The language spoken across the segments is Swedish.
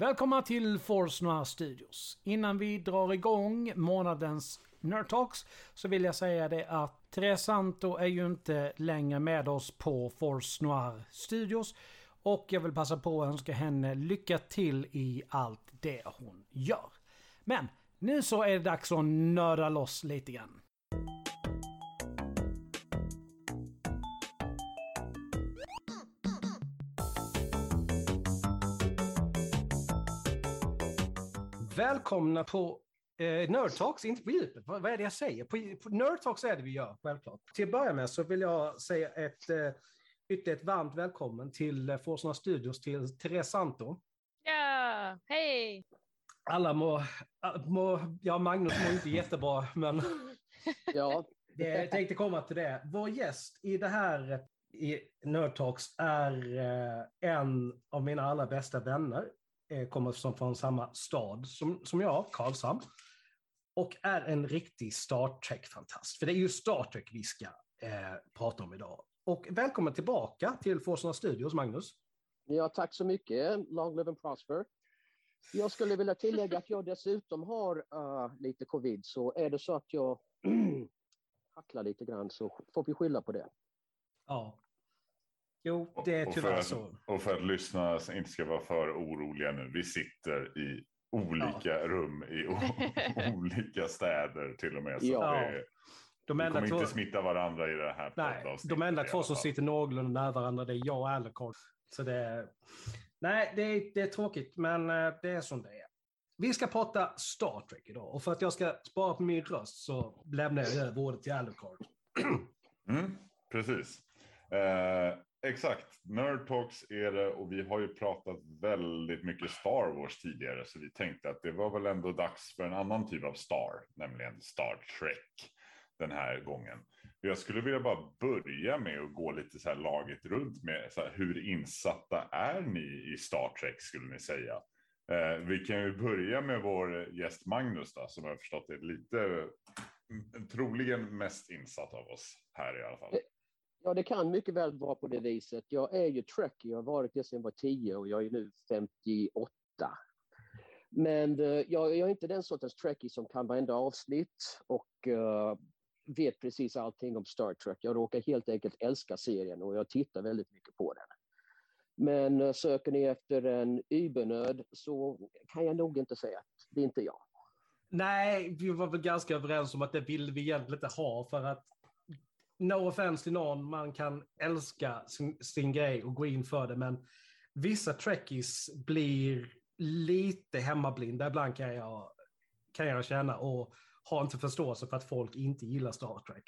Välkomna till Force Noir Studios. Innan vi drar igång månadens Nerd Talks så vill jag säga det att Therese Santo är ju inte längre med oss på Force Noir Studios. Och jag vill passa på att önska henne lycka till i allt det hon gör. Men nu så är det dags att nörda loss lite grann. Välkomna på eh, Nerd Talks, inte på djupet. Vad, vad är det jag säger? På, på Nerd Talks är det vi gör, självklart. Till att börja med så vill jag säga ett eh, ytterligare ett varmt välkommen till eh, Forsarna Studios till Therese Santo. Ja, hej! Alla mår, må, ja Magnus mår inte jättebra, men Ja, det, jag tänkte komma till det. Vår gäst i det här i Nerd Talks är eh, en av mina allra bästa vänner. Eh, kommer som från samma stad som, som jag, Karlshamn. Och är en riktig Star Trek-fantast. För det är ju Star Trek vi ska eh, prata om idag. Och välkommen tillbaka till Forsarna Studios, Magnus. ja, tack så mycket. Long live and prosper. Jag skulle vilja tillägga att jag dessutom har uh, lite covid, så är det så att jag hacklar lite grann så får vi skylla på det. Ja. Jo, det är Och tyvärr att, så. och för att lyssnarna inte ska vara för oroliga nu. Vi sitter i olika rum i olika städer till och med. Så Ja. det De vi enda kommer två, inte smitta varandra i det här nej, de enda två som sitter någorlunda nära varandra det är jag och Alucard. Så det är... Nej, det är, det är tråkigt, men eh, det är som det är. Vi ska prata Star Trek idag och för att jag ska spara på min röst så lämnar jag över ordet till Alucard. Mm, precis. Eh, exakt. Nerd Talks är det och vi har ju pratat väldigt mycket Star Wars tidigare så vi tänkte att det var väl ändå dags för en annan typ av Star, nämligen Star Trek den här gången. Jag skulle vilja bara börja med att gå lite så här laget runt med så här, hur insatta är ni i Star Trek skulle ni säga? Eh, vi kan ju börja med vår gäst Magnus då, som jag har förstått är lite mm, troligen mest insatt av oss här i alla fall. Eh, Ja, det kan mycket väl vara på det viset. Jag är ju Trekkie, jag har varit det sedan jag var 10 och jag är nu 58. Men eh, jag, jag är inte den sortens Trekkie som kan varenda avsnitt och eh, vet precis allting om Star Trek. Jag råkar helt enkelt älska serien och jag tittar väldigt mycket på den. Men eh, söker ni efter en übernörd så kan jag nog inte säga att det är inte jag. Nej, vi var väl ganska överens om att det vill vi egentligen inte ha för att no offense till någon, man kan älska sin, sin grej och gå in för det, men vissa trekkies blir lite hemmablinda ibland kan jag, kan jag känna och har inte förståelse för att folk inte gillar Star Trek.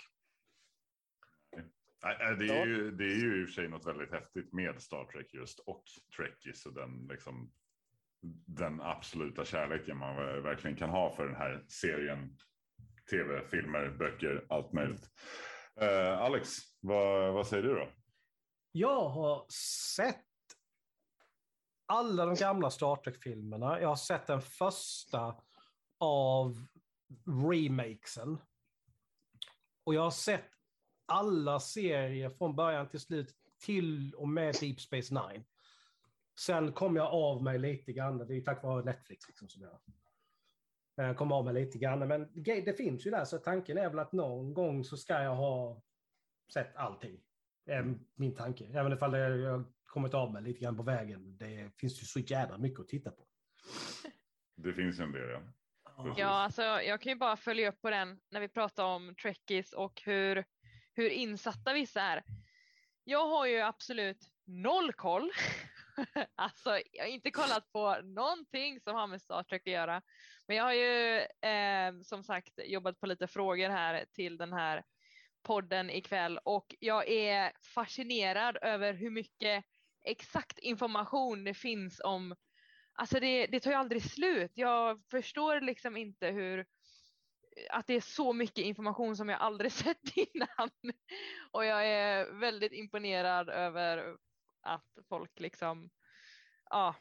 Det är, ju, det är ju i och för sig något väldigt häftigt med Star Trek just och Trekkies och den, liksom, den absoluta kärleken man verkligen kan ha för den här serien. Tv, filmer, böcker, allt möjligt. Eh, Alex, vad, vad säger du då? Jag har sett alla de gamla Star Trek-filmerna. Jag har sett den första av remakesen. Och jag har sett alla serier från början till slut till och med Deep Space Nine. Sen kom jag av mig lite grann. Det är tack vare Netflix liksom som jag jag kom av mig lite grann. Men det finns ju där, så tanken är väl att någon gång så ska jag ha sett allting. Är min tanke. Även ifall jag har kommit av mig lite grann på vägen. Det finns ju så jävla mycket att titta på. Det finns ju en del, ja. Precis. Ja, alltså, jag kan ju bara följa upp på den när vi pratar om trekkies och hur, hur insatta vissa är. Jag har ju absolut noll koll. alltså, jag har inte kollat på någonting som har med Star Trek att göra. Men jag har ju eh, som sagt jobbat på lite frågor här till den här podden ikväll och jag är fascinerad över hur mycket exakt information det finns om Alltså det, det tar ju aldrig slut. Jag förstår liksom inte hur att det är så mycket information som jag aldrig sett innan. Och jag är väldigt imponerad över att folk liksom ja,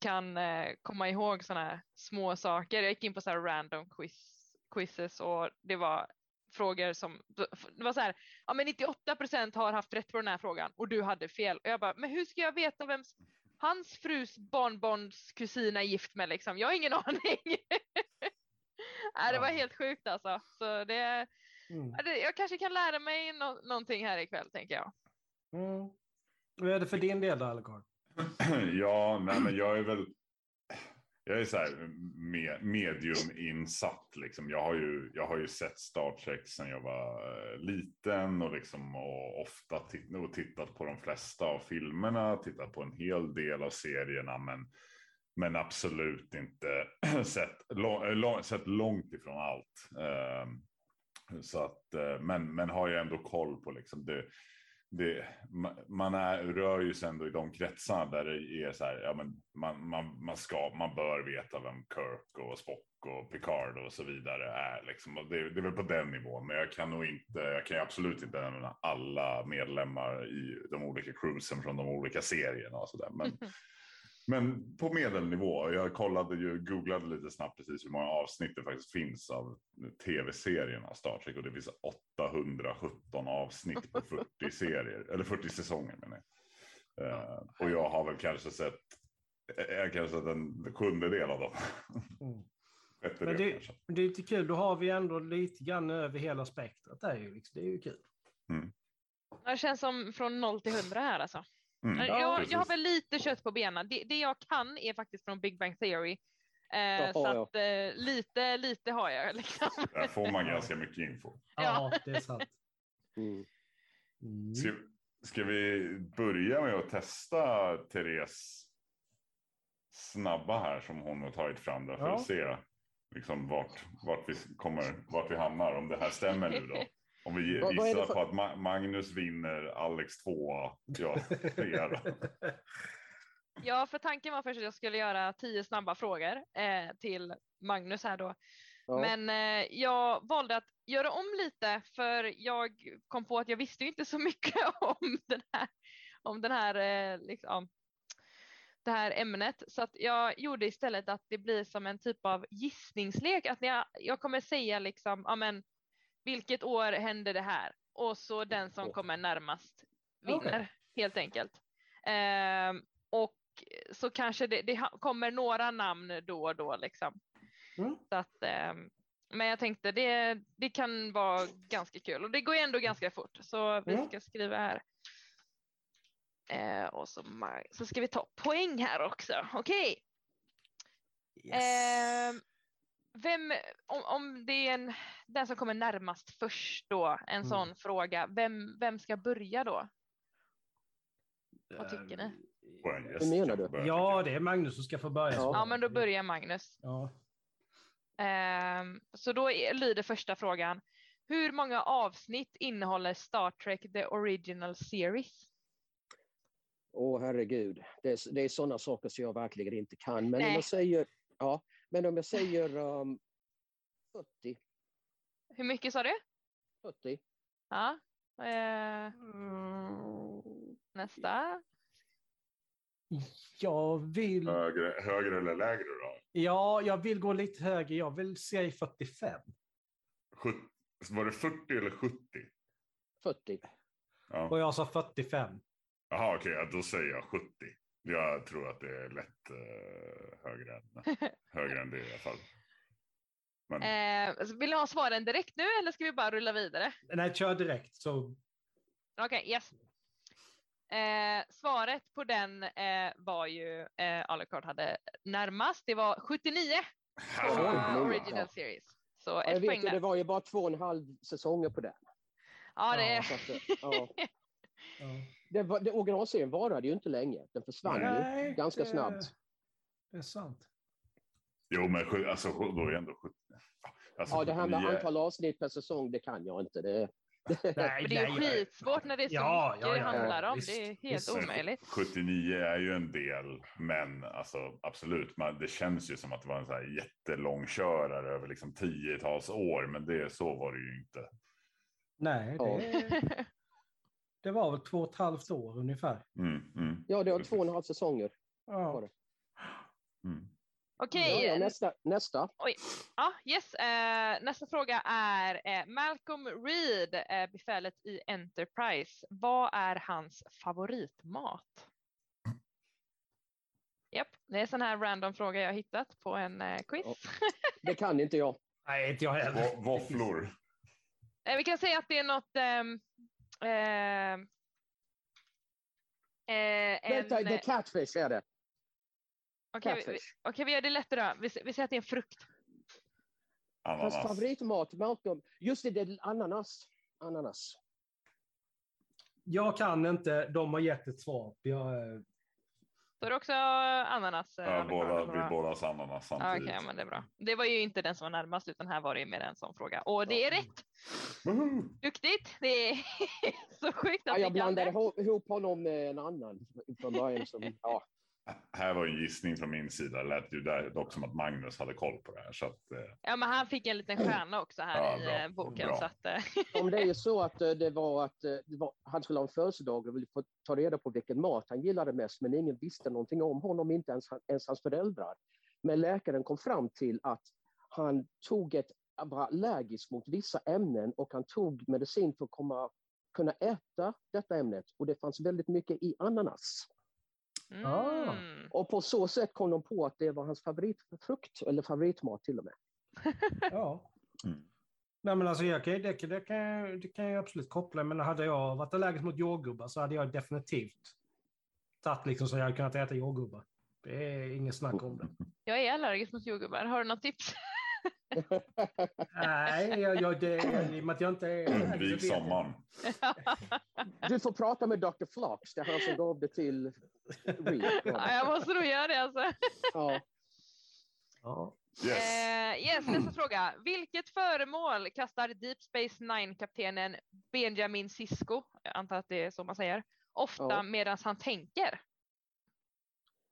kan eh, komma ihåg sådana här små saker. Jag gick in på så här random quiz, quizzes och det var frågor som, det var så här, ja men 98 procent har haft rätt på den här frågan och du hade fel. Och jag bara, men hur ska jag veta vem, hans frus barnbarns kusin är gift med liksom. Jag har ingen aning. Nej, det var helt sjukt alltså. Så det, Mm. jag kanske kan lära mig nå- någonting här ikväll tänker jag. Mm. Vad är det för din del då, Algar? ja, nej, men jag är väl. Jag är så här med, medium insatt liksom. Jag har ju, jag har ju sett Star Trek sedan jag var eh, liten och liksom och ofta titt, och tittat på de flesta av filmerna, tittat på en hel del av serierna, men men absolut inte sett, lång, lång, sett långt ifrån allt. Ehm, så att, eh, men, men har ju ändå koll på liksom det det man är, rör ju sig ändå i de kretsarna där det är så här, ja, men man, man, man, ska, man bör veta vem Kirk och Spock och Picard och så vidare är. Liksom. Det, det är väl på den nivån, men jag kan nog inte, jag kan ju absolut inte nämna alla medlemmar i de olika cruisen från de olika serierna och så där. Men, men på medelnivå. Jag kollade ju, googlade lite snabbt precis hur många avsnitt det faktiskt finns av tv-serierna Star Trek och det finns 817 avsnitt på 40 serier eller 40 säsonger menar jag. Eh, och jag har väl kanske sett, jag har kanske sett en sjundedel av dem. Mm. Men det, kanske. det är lite kul, då har vi ändå lite grann över hela spektrat. Det är ju, liksom, det är ju kul. Det känns som från 0 till 100 här alltså. Mm, jag, jag har väl lite kött på benen. Det, det jag kan är faktiskt från Big Bang Theory. Eh, så att eh, lite, lite har jag liksom. Där får man ganska mycket info. Ja, det är sant. Mm. Mm. Ska, ska vi börja med att testa Therese snabba här som hon har tagit fram där för Ja. att se liksom vart, vart, vi kommer, vart vi hamnar om det här stämmer nu då. Om vi Vad- vad gissar för- på att Ma- Magnus vinner, Alex tvåa, ja, trea. Ja, för tanken var först att jag skulle göra tio snabba frågor eh, till Magnus här då. Ja. Men eh, jag valde att göra om lite för jag kom på att jag visste ju inte så mycket om den här, om den här, eh, liksom, det här ämnet. Så att jag gjorde istället att det blir som en typ av gissningslek. Att jag, jag kommer säga liksom, ja men vilket år hände det här? Och så den som kommer närmast vinner Okej. helt enkelt. Ehm, och så kanske det, det kommer några namn då och då liksom. Mm. Så att, ehm, men jag tänkte det, det kan vara ganska kul och det går ändå ganska fort så vi ska skriva här. Eh, och så, så ska vi ta poäng här också. Okej. Yes. Vem, om, om det är en, den som kommer närmast först då, en Mm. sån fråga, vem, vem ska börja då? vad tycker ni? Hur menar du? Ja, det är Magnus som ska få börja. Ja. Ja, men då börjar Magnus. Ja. Ehm, så då är, lyder första frågan. Hur många avsnitt innehåller Star Trek The Original Series? Åh herregud, det är, det är sådana saker som jag verkligen inte kan. Men om Nej. jag säger, ja, men om jag säger um, 40, Hur mycket sa du? 40, Ja. Eh, nästa. Jag vill... Högre, högre eller lägre då? Ja, jag vill gå lite högre. Jag vill säga 45. Sjut- var det 40 eller 70? 40. Ja. Och jag sa 45. Jaha, okej, ja, då säger jag 70. Jag tror att det är lätt eh, högre, än, högre än det i alla fall. Men Eh, vill ni ha svaren direkt nu eller ska vi bara rulla vidare? Nej, kör direkt. Så... Okej, yes. Eh, svaret på den eh, var ju eh, Alucard hade närmast. Det var 79 på ja. original series. Så Ja, jag vet ju, det var ju bara två och en halv säsonger på den. Ja, det Ja, att, ja. Det var, det, originalserien varade ju inte länge. Den försvann Nej, ju ganska det- snabbt. Det är sant. jo, men alltså, då är det ändå 70. Alltså, Ja, det här med 79 antal avsnitt per säsong, det kan jag inte. Det, Nej, Men det är ju nej, skitsvårt när det är så Ja, mycket ja, det ja, handlar om. visst, det är helt visst. omöjligt. 79 är ju en del, men alltså, absolut, man, det känns ju som att det var en så här jättelång körare över liksom tiotals år, men det, så var det ju inte. Nej, det, det var väl två och ett halvt år ungefär. Mm, mm, ja, det var två och en halv säsonger. Ja. Mm. Okej, Ja, ja, nästa, nästa. Ja, yes. Eh, nästa fråga är eh, Malcolm Reed, eh, befälet i Enterprise. Vad är hans favoritmat? Japp, det är en sån här random fråga jag hittat på en eh, quiz. Ja. Det kan inte jag. Nej, inte jag heller. Vå- Våfflor. Eh, vi kan säga att det är något ehm, eh, en, Vänta, det är catfish är det. okej, vi, Catfish. okej, vi gör det lättare. då. Vi, vi säger att det är en frukt. Hans Ananas. favoritmat, Malcolm. Just det, det är ananas. Ananas. Jag kan inte. De har gett ett svar. Jag, är det också ananas. eh, Ja, båda, vi båda sa ananas Ja, Okej, samtidigt. ja, men det är bra. Det var ju inte den som var närmast, utan här var det ju mer en sån fråga. Och det är rätt. Woho! Duktigt. Det är så sjukt Ja, att jag blandade det. ihop- ihop honom med en annan från början. Som, ja. Här var en gissning från min sida. Det lät ju där dock som att Magnus hade koll på det här. Så att, eh, Ja, men han fick en liten stjärna också här Ja, i bra. eh, boken. Bra. Så att, eh, men det är så att det var att det var, han skulle ha en födelsedag och ville få ta reda på vilken mat han gillade mest, men ingen visste någonting om honom, inte ens, ens hans föräldrar. Men läkaren kom fram till att han tog ett, var allergisk mot vissa ämnen och han tog medicin för att komma, kunna äta detta ämnet. Och det fanns väldigt mycket i ananas. Ah. mm. Och på så sätt kom de på att det var hans favoritfrukt, eller favoritmat till och med. ja. Mm. Nej, men alltså, jag det, kan- det, kan, jag- det kan jag absolut koppla. Men hade jag varit allergisk mot jordgubbar så hade jag definitivt tagit liksom så jag hade kunnat äta jordgubbar. Det är inget snack om det. Jag är allergisk mot jordgubbar. Har du något tips? Nej, jag, jag, det, i och med att jag inte är Undvik sommaren. Du får prata med Dr. Flox, det är han som gav det till Reed. ja, jag måste nog göra det alltså. Ja. Ja. Yes. Eh, yes, nästa fråga. Vilket föremål kastar Deep Space Nine-kaptenen Benjamin Sisko, jag antar att det är så man säger, ofta Ja. medan han tänker?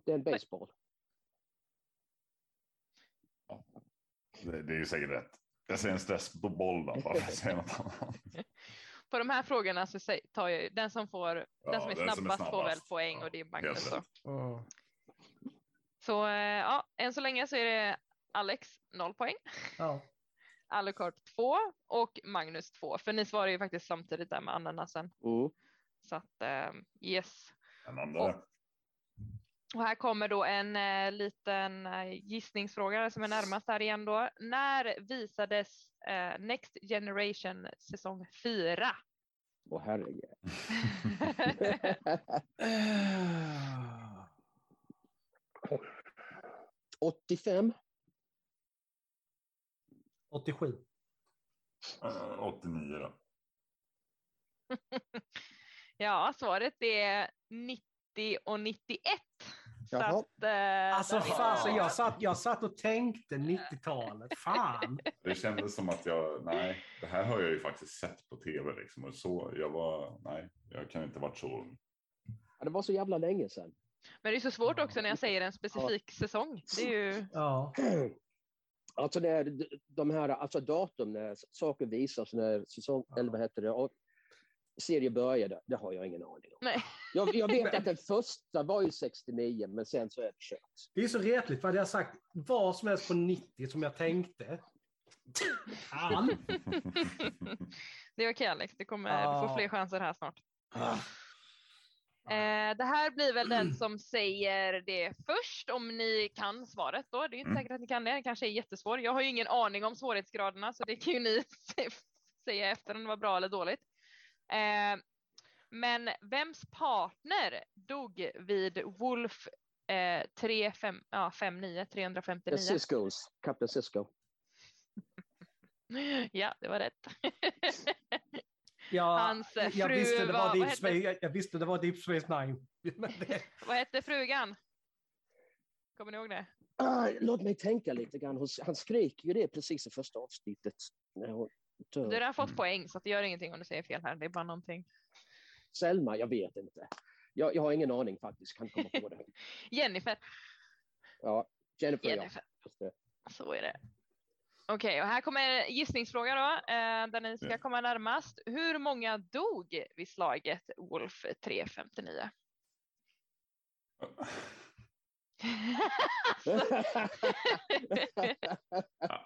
Det är en baseball. Det, det är ju säkert rätt. Jag säger en stressboll då, bara för att säga något annat. På de här frågorna så tar jag den som får, den Ja, som är den som är snabbast får väl snabbast. poäng Ja, och det är Magnus. Mm. Så eh, ja, än så länge så är det Alex noll poäng, Ja. Alucard två och Magnus två. För ni svarar ju faktiskt samtidigt där med ananasen. Mm. Så att eh, yes. Och- Och här kommer då en eh, liten eh, gissningsfråga som är närmast här igen då. När visades eh, Next Generation säsong 4? Åh herregud. 85. 87. Eh, 89 då. ja, svaret är 90 och 91. Så att, eh, Alltså är- fasen, jag satt, jag satt och tänkte 90-talet. Fan. Det kändes som att jag, nej, det här har jag ju faktiskt sett på tv liksom. Och så, jag var, nej, jag kan inte varit så ung. Ja, det var så jävla länge sedan. Men det är så svårt också när jag säger en specifik säsong. Det är ju, Ja. Alltså det är de här alltså datum när saker visas när säsong, eller vad heter det, serie började, det har jag ingen aning om. nej. Jag, jag vet att den första var ju 69, men sen så är det kört. Det är så retligt, för hade jag sagt vad som helst på 90 som jag tänkte. Fan. Det är okej Alex, det kommer, du Ja. får fler chanser här snart. Ah. Eh, det här blir väl den som säger det först om ni kan svaret då. Det är inte Mm. säkert att ni kan det, det kanske är jättesvår. Jag har ju ingen aning om svårighetsgraderna så det kan ju ni säga efter om det var bra eller dåligt. Eh, men vems partner dog vid Wolf eh, 359 ja, 59, Det är 359? Cisco's, Captain Cisco. Ja, det var rätt. Ja, Hans eh, jag, fru visste det var- var Deep Space, jag, jag visste det var Deep Space Nine. Vad hette frugan? Kommer ni ihåg det? Ah, låt mig tänka lite grann. Han skriker ju det precis i första avsnittet. När hon Du har fått Mm. poäng så att det gör ingenting om du säger fel här. Det är bara någonting. Selma, jag vet inte. Jag, jag har ingen aning faktiskt, kan komma på det. Jennifer. Ja, Jennifer, Jennifer. ja. Så är det. Okej, och här kommer en gissningsfråga då, eh, där ni ska Ja. komma närmast. Hur många dog vid slaget Wolf 359?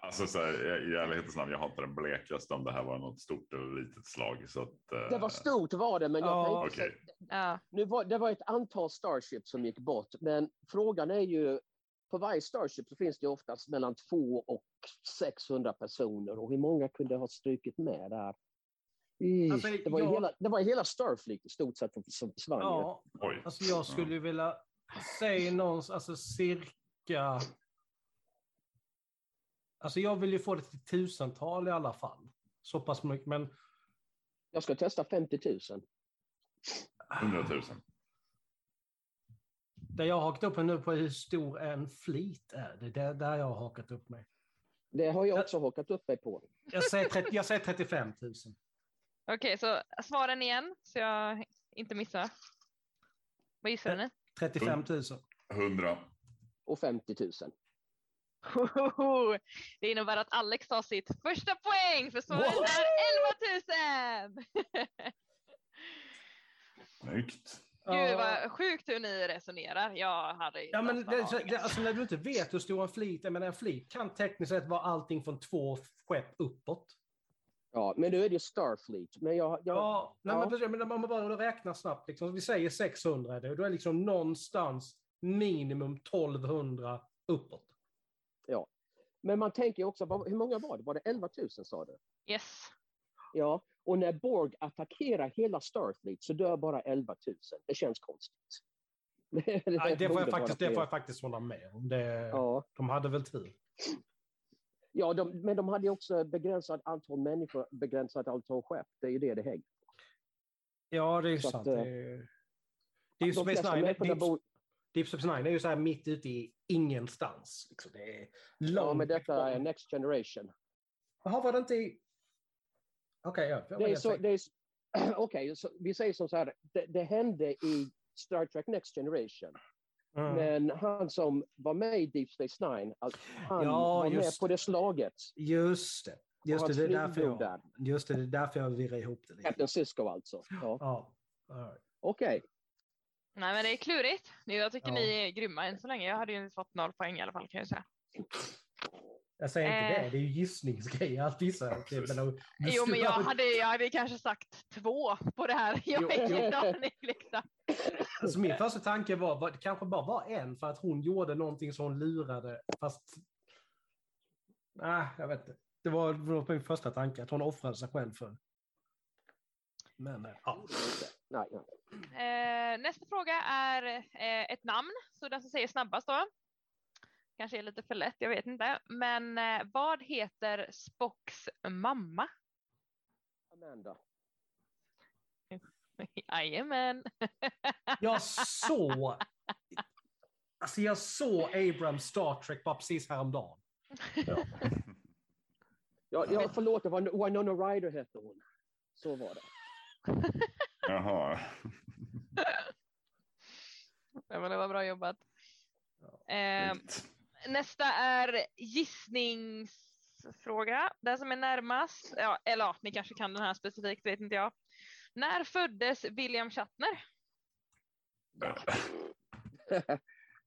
Alltså så här, i- i ärlighetens namn, jag har inte den blekaste om det här var något stort eller litet slag. Så att, eh, det var stort var det, men jag Ja. tänkte, Okej. Ja. nu var, det var ett antal Starship som gick bort, men frågan är ju, på varje Starship så finns det oftast mellan 2 och 600 personer och hur många kunde ha strukit med där? Alltså, det, var ju jag- hela, det var hela Starfleet i stort sett som- försvann. Ja, alltså jag skulle ju vilja säga någons, alltså cirka... Alltså jag vill ju få det till tusental i alla fall. Så pass mycket, men Jag ska testa 50 000. 100 000. det jag har hakat upp mig nu på hur stor en fleet är, det är där- jag har hakat upp mig. Det har jag också hakat upp mig på. Jag säger, 30, jag säger 35 000. Okej, så svaren igen så jag inte missar. Vad gissar ni? 35 000. 100. Och 50 000. Hohoho! Det innebär att Alex tar sitt första poäng för svaret är 11 000! Snyggt. Gud vad sjukt hur ni resonerar. Jag hade Ja, men det, det, alltså när du inte vet hur stor en fleet är, men en fleet kan tekniskt sett vara allting från två skepp uppåt. Ja, men nu är det Starfleet. Men jag, jag, Ja, nej, Ja. Men, precis, men om man bara räknar snabbt, liksom, vi säger 600, är det, då är det liksom någonstans minimum 1200 uppåt. men man tänker ju också, hur många var det? Var det 11 000 sa du? Yes. Ja, och när Borg attackerar hela Starfleet så dör bara 11 000. Det känns konstigt. Det, Nej, det, får jag faktiskt, vara det får jag faktiskt hålla med om. Det, Ja, De hade väl tur. Ja de, men de hade ju också begränsat antal människor, begränsat antal skepp. Det är ju det det hänger Ja, det är ju Så att, sant. eh, Det är, det är ju De Space Nine. människorna Deep, bor, Deep Space Nine är ju så här mitt ute i ingenstans. Liksom. Det är långt ja, men detta är. Next Generation. Jaha, var det inte i... Okej, ja. Det är så, det är, s- Okej, så vi säger som så här. Det, det hände i Star Trek Next Generation. Mm. Men han som var med i Deep Space Nine, alltså, han Ja, var med på det slaget. Just det. Just det, det är därför jag, där. just det, det är därför jag virrar ihop det lite. Captain Cisco alltså. Ja. Ja. ja. Okej, Nej men det är klurigt. Jag tycker Ja. ni är grymma än så länge. Jag hade ju fått noll poäng i alla fall kan jag säga. Jag säger inte Eh. det, det är ju gissningsgrejer att. Det, Precis. men, Jo men jag hade, jag hade kanske sagt två på det här. Jag har ingen aning liksom. Alltså min första tanke var, var, det kanske bara var en för att hon gjorde någonting som hon lurade, fast... Nej, jag vet inte. Det var, det var min första tanke, att hon offrade sig själv för... Men, eh, ja. nej, nej. Eh, nästa fråga är eh, ett namn, så den som säger snabbast då. Kanske är lite för lätt, jag vet inte. Men eh, vad heter Spocks mamma? Amanda. Jajamän. Jag såg... Alltså jag såg Abrams Star Trek bara precis häromdagen. Ja, ja, förlåt, det var Winona Ryder hette hon. Så var det. Jaha. Ja, men det var bra jobbat. Eh, Snyggt. Nästa är gissningsfråga. Den som är närmast, ja, eller ja, ni kanske kan den här specifikt, vet inte jag. När föddes William Shatner?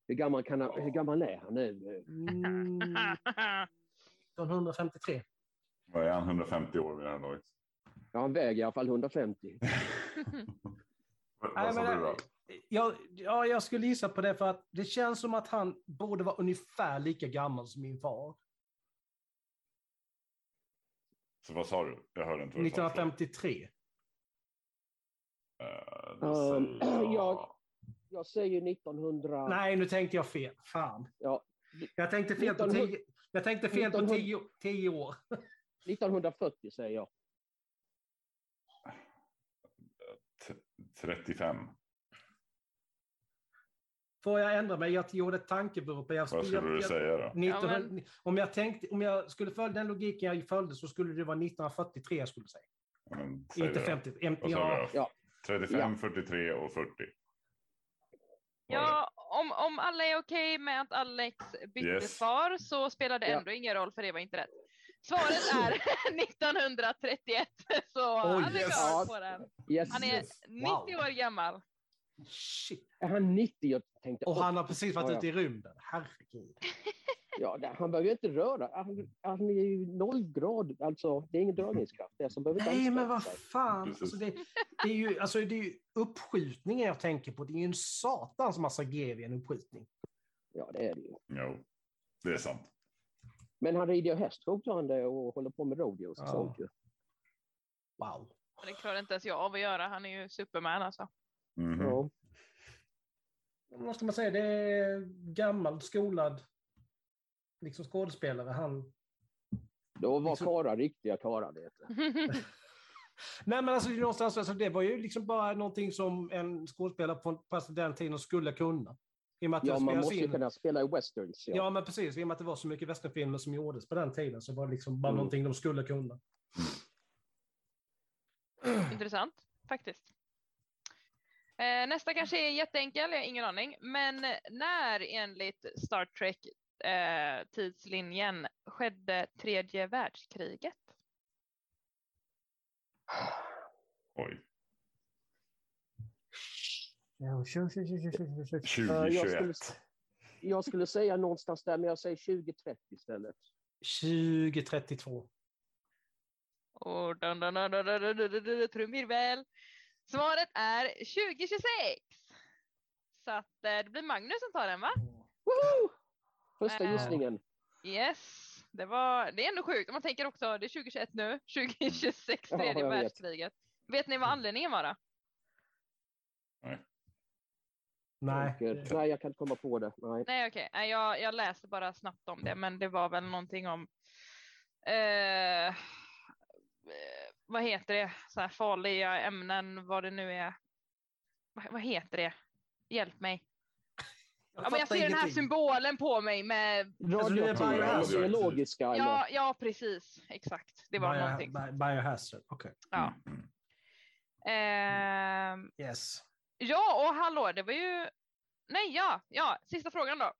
hur, gammal kan han, hur gammal är han nu? Mm, 1953. Vad är han, 150 år vid det här laget? Ja, han väger i alla fall 150. Vad sa du då? Jag, ja, jag skulle gissa på det för att det känns som att han borde vara ungefär lika gammal som min far. Så vad sa du? Jag hörde inte vad du sa. 1953. Eh, då Um, säger jag- Jag säger 1900... Nej, nu tänkte jag fel. Fan. Ja. Jag tänkte fel på 1900 tio, jag tänkte fel på 1900 tio, tio år. 1940 säger jag. T- 35. Får jag ändra mig? Jag gjorde ett tankevurpa. Jag, Vad skulle du jag, säga då? 1900, om, jag tänkte, om jag skulle följa den logiken jag följde så skulle det vara 1943 jag skulle säga. Ja, men, säg Inte det då. 50. em- Vad sa Ja? Ja. 35, 43 och 40. Ja, om, om alla är okej med att Alex bytte Yes. svar så spelar det Ja. ändå ingen roll för det var inte rätt. Svaret är 1931, så han är yes. klar Ja. på den. Yes. Han är Yes. 90 år gammal. Shit. Är han 90? Jag tänkte, Och han har 80. precis varit Ja, ute i rymden. Herregud. Ja, han behöver ju inte röra. Han, han är ju nollgrad. Alltså, det är ingen dragningskraft. Det är som behöver Nej, men vad fan. Alltså det, det, är ju, alltså det är ju uppskjutningen jag tänker på. Det är ju en satans massa grev i en uppskjutning. Ja, det är det ju. Jo, det är sant. Men han rider ju häst fortfarande och håller på med rodeos och Ja. sånt ju. Wow. Och det klarar inte ens jag av att göra. Han är ju Superman alltså. Mhm. Ja. Vad ska man säga? Det är gammal skolad liksom skådespelare. Han... Då var Liksom- karlar riktiga karlar. du. Nej, men alltså, det någonstans, alltså, det var ju liksom bara någonting som en skådespelare på, på den tiden skulle kunna. I och med att Ja, det man måste ju in. kunna spela i westerns. Ja. Ja. men precis. I och med att det var så mycket westernfilmer som gjordes på den tiden så var det liksom bara Mm. någonting de skulle kunna. Intressant faktiskt. Eh, nästa kanske är jätteenkel, jag har ingen aning. Men när enligt Star Trek eh, tidslinjen skedde tredje världskriget? Oj. Ja, kör, kör, kör, kör, kör, kör. 2021. jag skulle- Jag skulle säga någonstans där, men jag säger 2030 istället. 2032. Och dun, dun, dun, dun, dun, dun, dun, dun, dun, trumvirvel. Svaret är 2026. Så att eh, det blir Magnus som tar den va? Woohoo! Första Äh. gissningen. Yes. Det, var, det är ändå sjukt om man tänker också, det är 2021 nu, 2026 Ja, tredje vet. världskriget. Vet ni vad anledningen var då? Nej. Tänker- Nej, jag kan inte komma på det. Nej. Nej okej, Nej, jag, jag läste bara snabbt om det men det var väl någonting om eh, eh, vad heter det, så här farliga ämnen, vad det nu är. Vad, vad heter det? Hjälp mig. Ja, men jag ser den här ingenting. symbolen på mig med, Alltså, eller- ja, ja precis, exakt. Det var Bio- någonting. bi- Biohazard, okej. Ja. Mm. Ehm, Yes. ja, och hallå, det var ju, nej ja, ja, sista frågan då.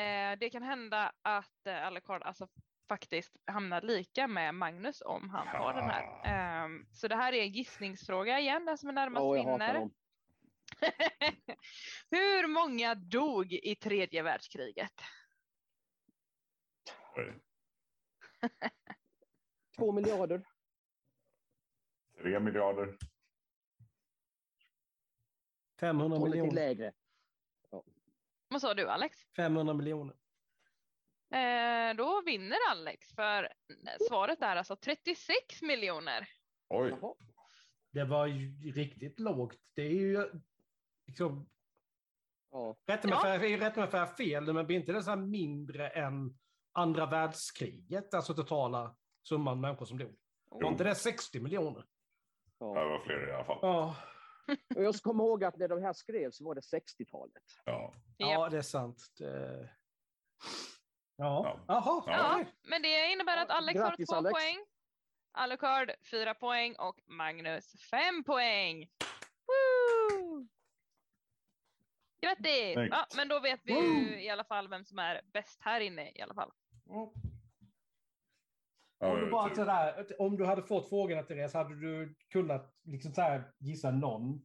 Eh, det kan hända att eh, Alucard alltså faktiskt hamnar lika med Magnus om han tar den här. Ehm, så det här är en gissningsfråga igen, den som är närmast Ja, hatar vinner. Hur många dog i tredje världskriget? Två miljarder. Tre miljarder. 500 Ta lite miljoner. lägre. Vad sa du Alex? 500 miljoner. Eh, då vinner Alex för svaret är alltså 36 miljoner. Oj. Det var ju riktigt lågt. Det är ju liksom, Ja. rätt med Ja. för, är ju rätt med för fel, men blir inte det så här mindre än andra världskriget, alltså totala summan människor som dog? Var inte det 60 miljoner? Ja, det var fler i alla fall. Ja, Och jag komma ihåg att när de här skrevs så var det 60-talet. Ja. ja det är sant. Det... Ja, Ja. jaha. Ja. Men det innebär att Alex grattis, har två Alex. poäng. Alucard fyra poäng och Magnus fem poäng. Woo! Grattis! Ja, men då vet vi ju i alla fall vem som är bäst här inne i alla fall. Ja. Om, du bara sådär, om du hade fått frågorna Therese, hade du kunnat liksom så här gissa någon?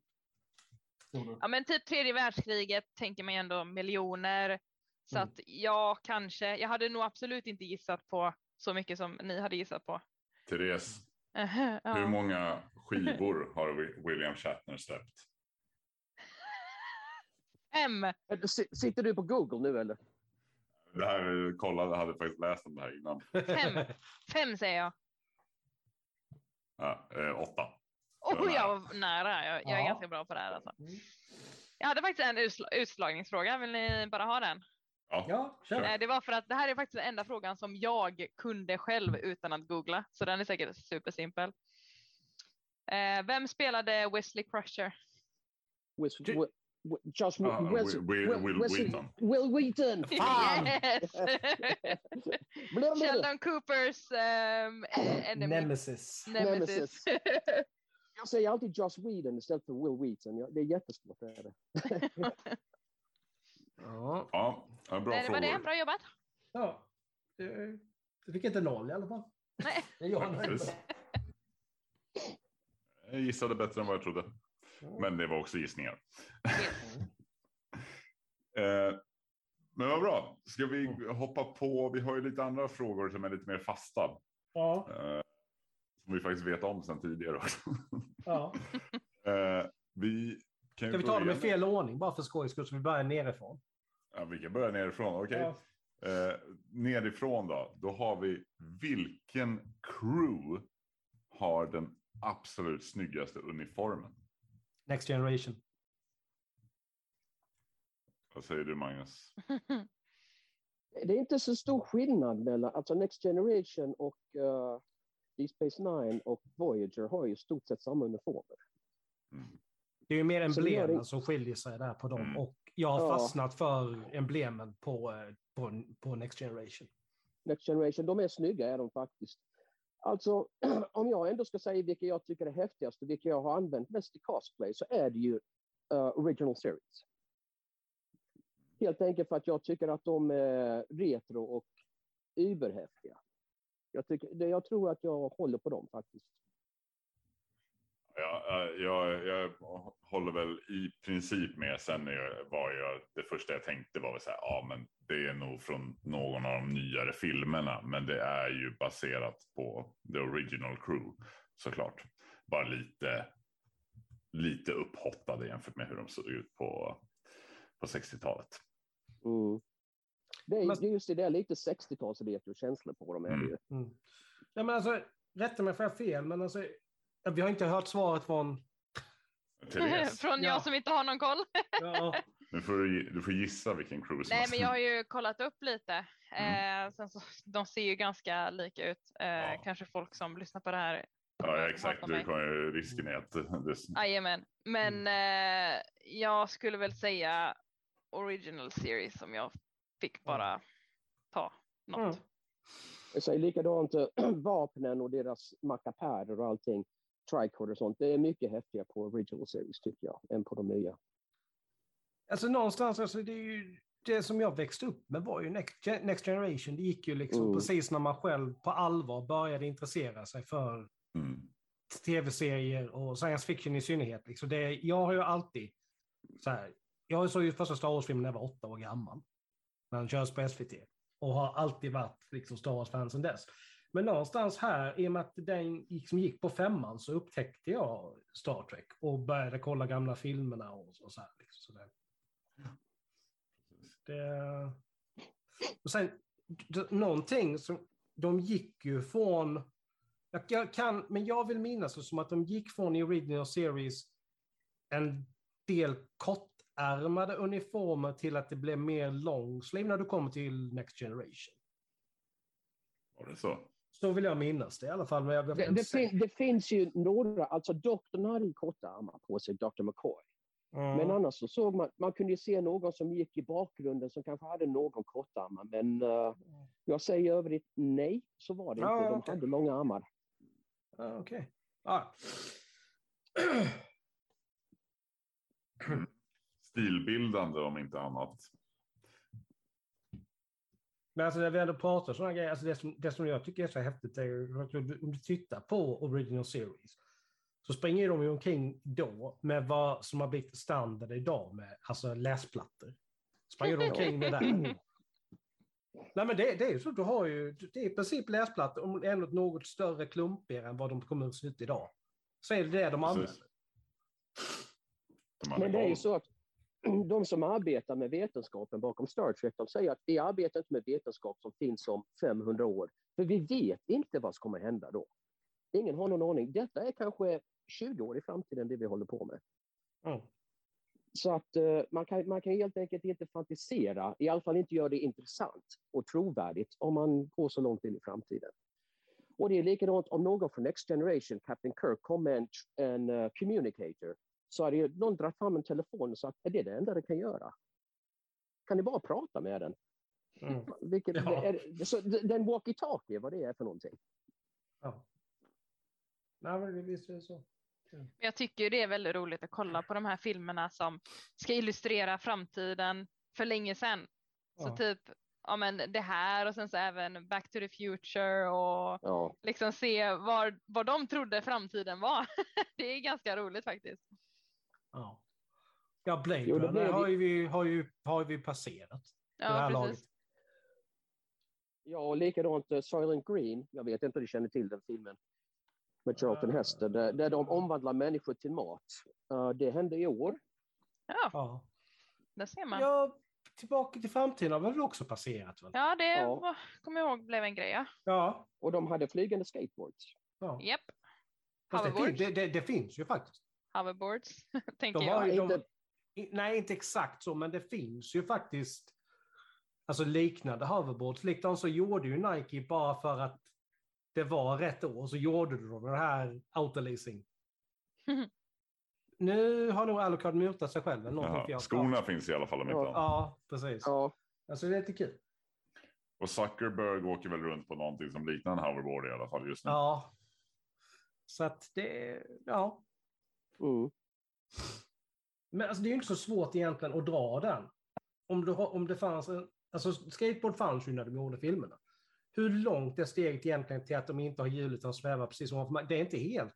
Ja men typ tredje världskriget tänker man ju ändå miljoner. Så Mm. att ja, kanske. Jag hade nog absolut inte gissat på så mycket som ni hade gissat på. Therese, ja. hur många skivor har Wi- William Shatner släppt? Fem! Sitter du på Google nu eller? Det här kollade, hade faktiskt läst om det här innan. Fem. Fem säger jag. Ja, eh, åtta. Oh, jag var nära. Jag, jag är Ja. ganska bra på det här. Alltså. Jag hade faktiskt en utsl- utslagningsfråga. Vill ni bara ha den? Ja. Ja, kör. Det var för att det här är faktiskt den enda frågan som jag kunde själv utan att googla. Så den är säkert supersimpel. Eh, vem spelade Wesley Crusher? Wis, Du- Josh Ah, Wes- Will- Will- Will- Wesley- Wheaton. Will Wheaton! Fan! Yes! Sheldon Coopers um, enemy. Nemesis. Nemesis. Jag säger alltid Josh Whedon istället för Will Wheaton. Det är jättesvårt. Det är det. Ja. Ja, bra Nej, det var det. Bra jobbat. ja. Du, du fick inte noll i alla fall. Nej. Jag. Jag gissade bättre än vad jag trodde. Men det var också gissningar. Eh, men vad bra. Ska vi hoppa på? Vi har ju lite andra frågor som är lite mer fasta. Ja, Eh, som vi faktiskt vet om sedan tidigare också. ja. eh, vi kan Ska vi ta dem i fel ordning bara för skojs skull så vi börjar nerifrån? Ja, vi kan börja nerifrån. Okej. Ja. Eh, nerifrån då. Då har vi vilken crew har den absolut snyggaste uniformen? Next generation. Vad säger du Magnus? Det är inte så stor skillnad mellan, alltså Next Generation och uh, Deep Space Nine och Voyager har ju i stort sett samma uniformer. Mm. Det är ju mer emblemen det- som skiljer sig där på dem. Mm. Och jag har Ja. fastnat för emblemen på, eh, på, på Next generation. Next Generation, de är snygga är de faktiskt. Alltså, om jag ändå ska säga vilka jag tycker är häftigast och vilka jag har använt mest i cosplay så är det ju uh, Original Series. Helt enkelt för att jag tycker att de är retro och überhäftiga. Jag, tycker, det- jag tror att jag håller på dem faktiskt. Ja, jag, jag håller väl i princip med. Sen var jag, det första jag tänkte var väl så här, ja men det är nog från någon av de nyare filmerna. Men det är ju baserat på the original crew såklart. Bara lite, lite upphottade jämfört med hur de såg ut på, på 60-talet. Mm. Det är, Men- just det, det är lite 60-tals retro-känslor på dem. Är det ju. Mm. Ja, men alltså, rätta mig för jag fel, men alltså, vi har inte hört svaret från... Therese, Från Ja. jag som inte har någon koll. Ja, nu får du, du får gissa vilken som Nej, men jag har ju kollat upp lite. Mm. Eh, sen så, de ser ju ganska lika ut. Eh, Ja. Kanske folk som lyssnar på det här. Ja, ja, exakt. Du kan ju, risken är att det, Jajamän. Men eh, jag skulle väl säga original series om jag fick bara ta något. Mm. Jag säger likadant, eh, vapnen och deras mackapärer och allting, tricorder och sånt, det är mycket häftigare på original series tycker jag, än på de nya. Alltså någonstans, alltså, det är ju det som jag växte upp med var ju Next, Next Generation. Det gick ju liksom Mm. precis när man själv på allvar började intressera sig för mm. tv-serier och science fiction i synnerhet. Liksom det, jag har ju alltid så här, jag såg ju första Star Wars-filmen när jag var åtta år gammal. När den körs på SVT. Och har alltid varit liksom Star Wars-fan sedan dess. Men någonstans här, i och med att den liksom gick på femman, så upptäckte jag Star Trek och började kolla gamla filmerna och så, så här. Liksom, så det, det, och sen, någonting som, de gick ju från, jag, kan, men jag vill minnas det som att de gick från i original series en del kortärmade uniformer till att det blev mer long sleeve när du kommer till Next Generation. Var det så? Så vill jag minnas det i alla fall. Men jag, jag, Det, det, fin, det finns ju några, alltså doktorn hade ju korta armar på sig, Dr. McCoy. Mm. Men annars så såg man, man kunde ju se någon som gick i bakgrunden som kanske hade någon kortarmar. Men eh, jag säger övrigt nej, så var det Ja, inte. De okej. hade långa armar. Ja, Okej. Ja. Stilbildande om inte annat. Men alltså när vi ändå pratar sådana grejer, alltså det som, det som jag tycker är så häftigt är ju att om du, tittar på Original Series så springer de ju omkring då med vad som har blivit standard idag med alltså läsplattor. Springer de omkring med där. Nej men det, det är ju så, du har ju, det är i princip läsplattor, om ändå något större klumpigare än vad de kommer att se ut idag. Så är det det de använder. De Men det är ju så att de som arbetar med vetenskapen bakom Star Trek, de säger att vi arbetar inte med vetenskap som finns om 500 år. För vi vet inte vad som kommer hända då. Ingen har någon aning. Detta är kanske 20 år i framtiden det vi håller på med. Mm. Så att eh, man, kan, man kan helt enkelt inte fantisera, i alla fall inte göra det intressant och trovärdigt om man går så långt in i framtiden. Och det är likadant om någon från Next Generation, Captain Kirk, kom med en, en eh, communicator så hade ju någon dragit fram en telefon och sagt, är det det enda det kan göra? Kan ni bara prata med den? Mm. Vilket, Ja. är, så, den walkie-talkie, vad det är för någonting. Ja. Nej men visst är det så. Men Jag tycker det är väldigt roligt att kolla på de här filmerna som ska illustrera framtiden för länge sedan. Så Ja. typ ja, men det här och sen så även Back to the Future och Ja. liksom se var, vad de trodde framtiden var. det är ganska roligt faktiskt. Ja. Ja, Blade Jo, det Runner har ju vi, har ju, har ju passerat. det här Ja, laget. precis. Ja, och likadant uh, Silent Green. Jag vet inte om du känner till den filmen. Med Charlton Eh. Heston, där, där de omvandlar människor till mat. Uh, det hände i år. Ja, Ja. där ser man. ja, Tillbaka till framtiden har väl också passerat? Väl? Ja, det Ja. kommer jag ihåg blev en grej. Ja. Ja. Och de hade flygande skateboards. ja. Japp. Fast det, det, det, det finns ju faktiskt. Hoverboards, tänker De jag. har ju, de, nej, inte exakt så, men det finns ju faktiskt alltså liknande hoverboards. Likadant så gjorde ju Nike bara för att det var rätt år, så gjorde de den här autoleasing. nu har nog Alucard mutat sig själv. eller Jaha, jag- skorna finns i alla fall om inte Ja. Ja, precis. Ja, Alltså det är lite kul. Och Zuckerberg åker väl runt på någonting som liknar en hoverboard i alla fall just nu. Ja. Så att det, ja. Mm. Men alltså, det är ju inte så svårt egentligen att dra den. Om, du har, om det fanns en, alltså skateboard fanns ju när de gjorde filmerna. Hur långt är steget egentligen till att de inte har hjulet utan svävar precis som ovanför marken? Det är inte helt.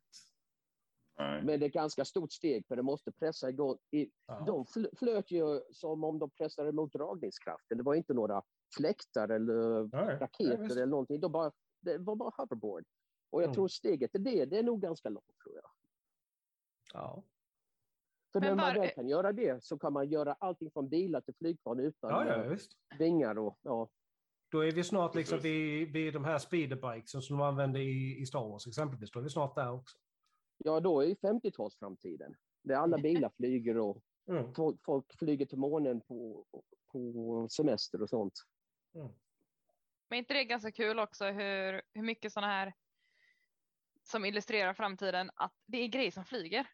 Nej. Men det är ett ganska stort steg för det måste pressa igång. I, Ja. De fl- flöt ju som om de pressade mot dragningskraften. Det var inte några fläktar eller Nej, nej, raketer visst. eller någonting. De bara, det var bara hoverboard. Och jag Mm. tror steget till det, det är nog ganska långt tror jag. Ja. För Men när man väl kan göra det så kan man göra allting från bilar till flygplan utan Ja, ja, eh, visst. vingar och ja. Då är vi snart liksom vid, vid de här speederbikesen som de använde i, i Star Wars exempelvis. Då är vi snart där också. Ja, då är 50-talsframtiden. Där alla bilar flyger och Mm. folk, folk flyger till månen på, på semester och sånt. Mm. Men är inte det ganska kul också hur, hur mycket sådana här som illustrerar framtiden att det är grejer som flyger.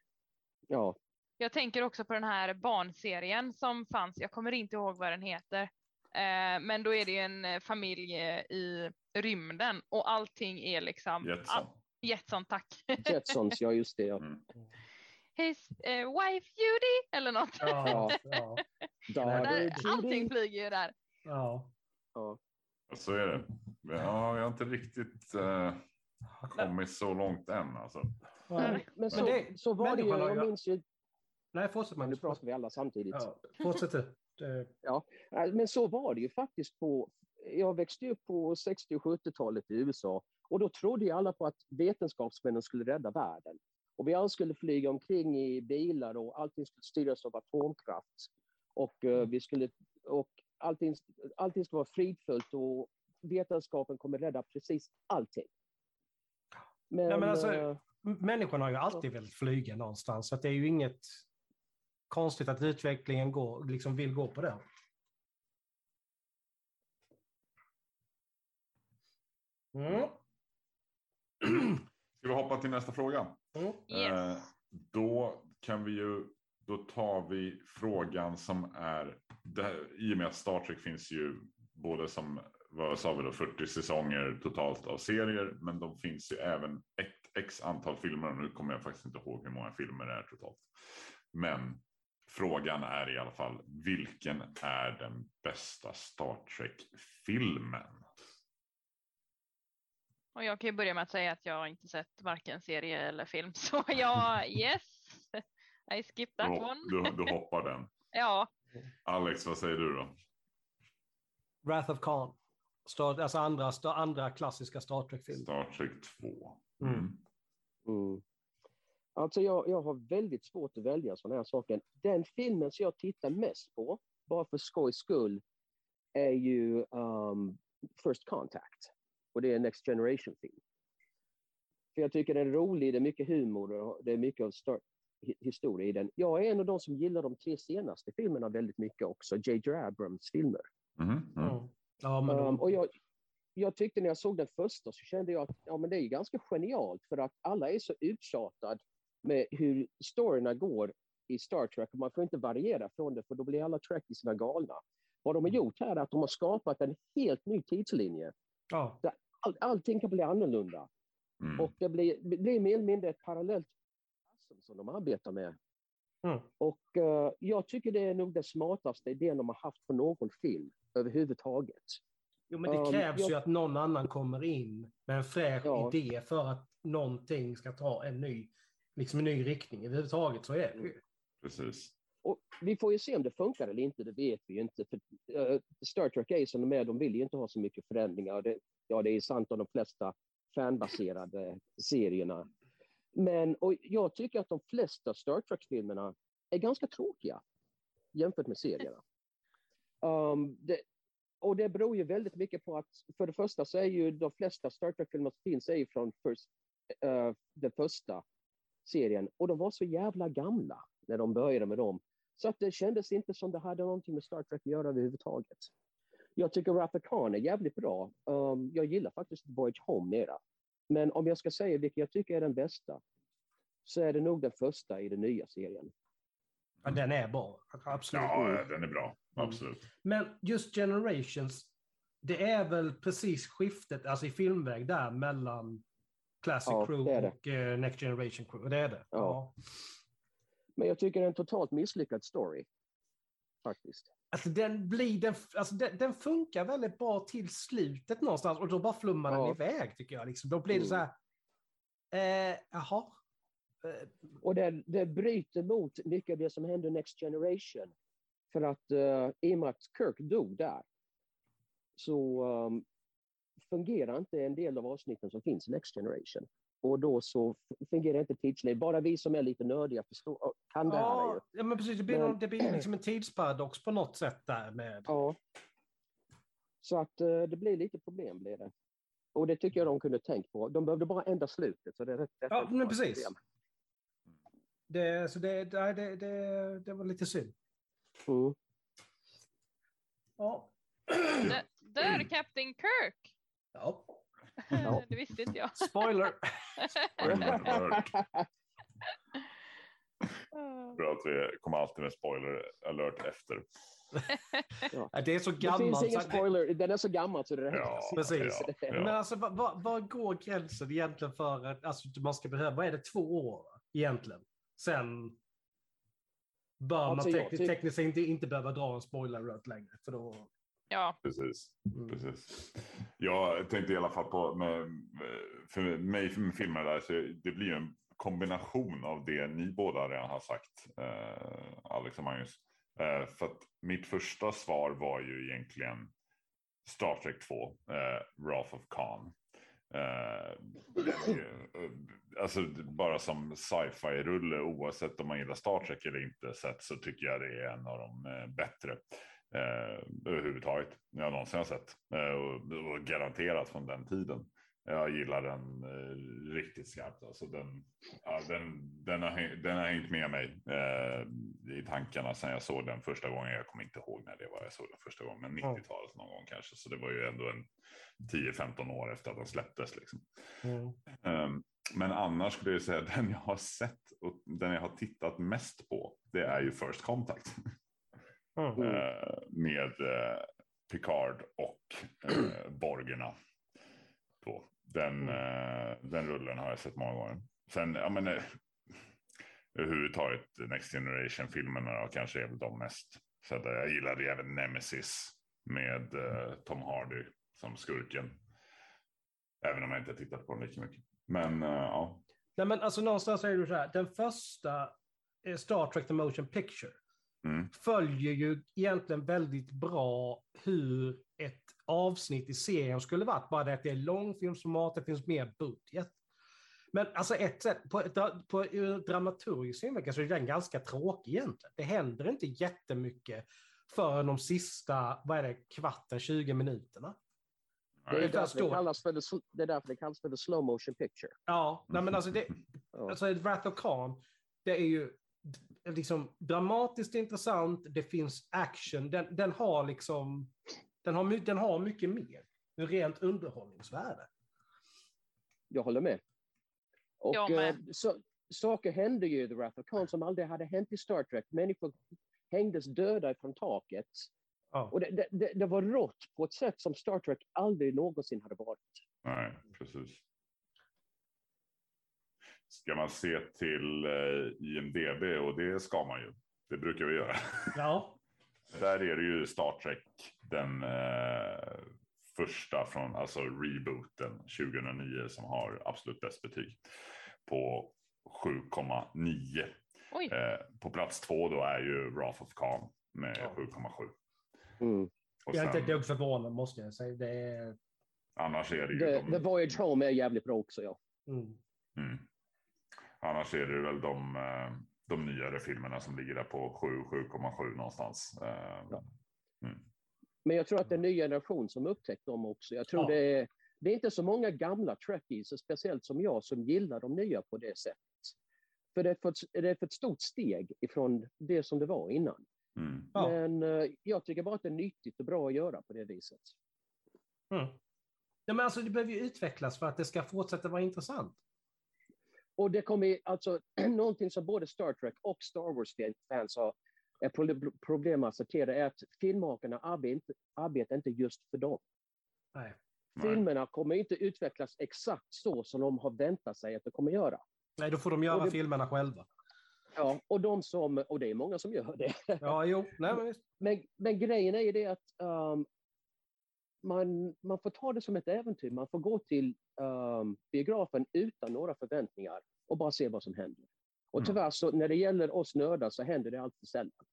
Ja, Jag tänker också på den här barnserien som fanns. Jag kommer inte ihåg vad den heter. Eh, men då är det en eh, familj eh, i rymden och allting är liksom Jetson. Jetson, tack. Jetsons, ja just det. Ja. Mm. His eh, wife Judy eller något. Ja, ja, Där, allting flyger ju där. ja. Ja. Så är det. Ja, jag har inte riktigt eh, kommit så långt än. Alltså. Nej. Men så, det- så var det ju, jag minns ju, Nej, fortsätt men nu Magnus. pratar vi alla samtidigt. Ja, fortsätt du. Det- Nej, Men så var det ju faktiskt på, jag växte upp på 60 och 70-talet i USA och då trodde ju alla på att vetenskapsmännen skulle rädda världen. Och vi alla skulle flyga omkring i bilar och allting skulle styras av atomkraft. Och, eh, vi skulle, och allting, allting skulle vara fridfullt och vetenskapen kommer rädda precis allting. Men, Nej, men alltså- Människorna har ju alltid velat flyga någonstans, så att det är ju inget konstigt att utvecklingen går, liksom vill gå på det. Mm. Ska vi hoppa till nästa fråga? Mm. Yes. Eh, då kan vi ju, då tar vi frågan som är, det här, i och med att Star Trek finns ju både som, vad sa vi då, 40 säsonger totalt av serier, men de finns ju även ett x antal filmer, och nu kommer jag faktiskt inte ihåg hur många filmer det är totalt. Men frågan är i alla fall, vilken är den bästa Star Trek-filmen? Och jag kan ju börja med att säga att jag inte sett varken serie eller film. Så jag, yes, I skip that Du, one. du, du hoppar den. Ja, Alex, vad säger du då? Wrath of Khan. Star, alltså andra, andra klassiska Star Trek-filmer. Star Trek 2. Mm. Mm. Mm. Alltså jag, jag har väldigt svårt att välja sådana här saker. Den filmen som jag tittar mest på, bara för skojs skull, är ju um, First Contact. Och det är en Next Generation-film. För jag tycker den är rolig, det är mycket humor och det är mycket av historia i den. Jag är en av de som gillar de tre senaste filmerna väldigt mycket också, J.J. Abrams filmer. Mm. Mm. Ja, men Um, och jag, jag tyckte när jag såg den första så kände jag att ja, men det är ganska genialt för att alla är så uttjatad med hur storyna går i Star Trek och man får inte variera från det för då blir alla Trekkiesarna galna. Vad de har gjort här är att de har skapat en helt ny tidslinje. ja. All, allting kan bli annorlunda Mm. och det blir, det blir mer eller mindre ett parallellt som de arbetar med. Mm. Och eh, jag tycker det är nog den smartaste idén de har haft på någon film överhuvudtaget. Jo, men det Um, krävs jag- ju att någon annan kommer in med en fräsch Ja. idé för att någonting ska ta en ny, liksom en ny riktning. Överhuvudtaget så är det ju. Precis. Och vi får ju se om det funkar eller inte, det vet vi ju inte. För, uh, Star Trek är som de är, de vill ju inte ha så mycket förändringar. Det, ja, det är sant om de flesta fanbaserade serierna. Men och jag tycker att de flesta Star Trek-filmerna är ganska tråkiga jämfört med serierna. Um, det, och det beror ju väldigt mycket på att för det första så är ju de flesta Star Trek-filmer som finns är från first, uh, den första serien och de var så jävla gamla när de började med dem. Så att det kändes inte som det hade någonting med Star Trek att göra överhuvudtaget. Jag tycker Wrath Khan är jävligt bra. Um, jag gillar faktiskt Voyage Home mera. Men om jag ska säga vilken jag tycker är den bästa så är det nog den första i den nya serien. Ja, den är bra. Absolut. Ja, den är bra. Absolut. Men just Generations, det är väl precis skiftet, alltså i filmväg där mellan Classic Ja, Crew det det. och eh, Next Generation Crew. Det är det. Ja. Men jag tycker det är en totalt misslyckad story. Faktiskt. Alltså den, blir, den, alltså den, den funkar väldigt bra till slutet någonstans och då bara flummar Ja. den iväg tycker jag. Liksom. Då blir det Mm. så här, eh, jaha. Eh, Och det, det bryter mot mycket av det som hände i Next Generation. För att uh, i och med att Kirk dog där så um, fungerar inte en del av avsnitten som finns i Next Generation. Och då så fungerar inte tidslinjen. Bara vi som är lite nördiga förstår, kan det här. Ju. ja, ja, men precis. Det blir, Men- någon, det blir liksom en tidsparadox på något sätt där med. Ja. Så att eh, det blir lite problem blir det. Och det tycker jag de kunde tänkt på. De behövde bara ändra slutet. Så det rätt Ja, men precis. problem. Det, så det, det, det, det, det var lite synd. Mm. Ja. Där, där Captain Kirk! ja. Ja. det visste inte jag. Spoiler. Bra att vi kommer alltid med spoiler alert efter. Ja, Det är så Det gammalt. finns ingen det- spoiler. Den är så gammal så det räcker. Ja, Precis. ja, Men ja. alltså, vad, vad, vad går gränsen egentligen för att alltså, man ska behöva? Vad är det, två år egentligen? Sen bör Alltså, man tekniskt, tyck- tekniskt inte, inte behöva dra en spoiler alert längre. För då, Ja, Precis. mm. Precis. Jag tänkte i alla fall på, med, för mig med filmer där, så det blir ju en kombination av det ni båda redan har sagt, eh, Alex och Magnus. Eh, för att mitt första svar var ju egentligen Star Trek 2, eh, Wrath of Khan. Eh, eh, alltså bara som sci-fi-rulle, oavsett om man gillar Star Trek eller inte, sett, så tycker jag det är en av de eh, bättre eh, överhuvudtaget jag någonsin har sett. Eh, och, och garanterat från den tiden. Jag gillar den eh, riktigt skarpt. Alltså den, ja, den, den, har, den har hängt med mig eh, i tankarna sedan jag såg den första gången. Jag kommer inte ihåg när det var jag såg den första gången, men 90-talet någon gång kanske. Så det var ju ändå en 10-15 år efter att den släpptes. Liksom. mm. Um, men annars skulle jag säga att den jag har sett och den jag har tittat mest på, det är ju First Contact. Mm. Eh, med eh, Picard och uh, Borgerna. Då. Den, eh, den rullen har jag sett många gånger. Sen, ja men uh, överhuvudtaget Next Generation-filmerna kanske är väl de mest. Så att, eh, jag gillade även Nemesis med eh, Tom Hardy som skurken. Även om jag inte tittat på den lika mycket. Men eh, ja, Nej, men alltså någonstans är det så här, den första eh, Star Trek The Motion Picture Mm. följer ju egentligen väldigt bra hur ett avsnitt i serien skulle varit. Bara det att det är långfilmsformat, det finns mer budget. Men alltså ett sätt, på, på ur dramaturgisk synvinkel så är den ganska tråkig egentligen. Det händer inte jättemycket förrän de sista, vad är det, kvarten, 20 minuterna. Det är, därför det, kallas för the, det är därför det kallas för the slow motion picture. Ja, nej men alltså det, alltså Wrath of Khan, det är ju liksom dramatiskt intressant, det finns action, den, den har liksom, den har, den har mycket mer, rent underhållningsvärde. Jag håller med. Och Jag med. eh, så, saker hände ju i The Wrath of Khan som aldrig hade hänt i Star Trek. Människor hängdes döda från taket. Ja. Och det, det, det, det var rått på ett sätt som Star Trek aldrig någonsin hade varit. Nej, precis. Ska man se till eh, IMDB och det ska man ju. Det brukar vi göra. Ja, Där är det ju Star Trek, den eh, första från alltså rebooten 2009 som har absolut bäst betyg på 7,9. Oj. Eh, på plats två då är ju Wrath of Khan med Ja. 7,7. Mm. Jag är inte ett dugg förvånad måste jag säga. Det är... annars är det ju The, de, The Voyage Home är jävligt bra också. Ja. Mm. mm. Annars är det väl de, eh, de nyare filmerna som ligger där på 7-7,7 någonstans. Eh, Ja. mm. Men jag tror att det är en ny generation som upptäckt dem också. Jag tror Ja. det, är, det är inte så många gamla Trekkies, speciellt som jag, som gillar de nya på det sättet. För det är för, ett, det är för ett stort steg ifrån det som det var innan. Mm. Ja. Men eh, jag tycker bara att det är nyttigt och bra att göra på det viset. Mm. Ja, men alltså, det behöver ju utvecklas för att det ska fortsätta vara intressant. Och det kommer ju- alltså någonting som både Star Trek och Star Wars-fans har är pro- problem att acceptera är att filmmakarna arbetar, arbetar inte just för dem. Nej. Filmerna kommer inte utvecklas exakt så som de har väntat sig att det kommer göra. Nej, då får de göra det- filmerna själva. Ja, och de som, och det är många som gör det. Ja, jo. Nej, men, visst. Men, men grejen är ju det att um, man, man får ta det som ett äventyr. Man får gå till um, biografen utan några förväntningar och bara se vad som händer. Och Mm. tyvärr så när det gäller oss nördar så händer det alltid sällan.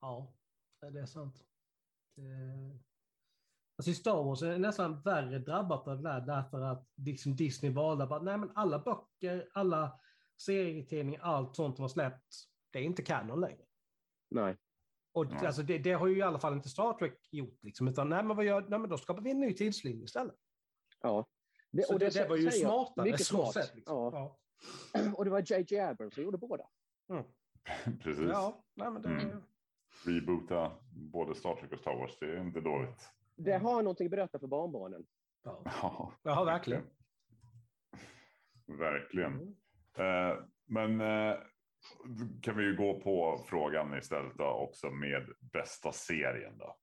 ja, det är sant. Det... Alltså Star Wars är nästan värre drabbat av det där därför att liksom Disney valde att nej men alla böcker, alla serietidningar, allt sånt som har släppts, det är inte kanon längre. Nej. Och Ja. alltså, det, det har ju i alla fall inte Star Trek gjort, liksom, utan nej men, vad gör, nej men då skapar vi en ny tidslinje istället. Ja. Det, Så det, det, var ju smartare mycket smart. sätt. Liksom. Ja. Och det var J.J. Abrams som gjorde båda. Mm. Precis. Ja, nej, men det, Mm. Reboota både Star Trek och Star Wars, det är inte dåligt. Det har någonting att berätta för barnbarnen. ja. Ja, ja, verkligen. Verkligen. Mm. Eh, men eh, kan vi ju gå på frågan istället då också med bästa serien då.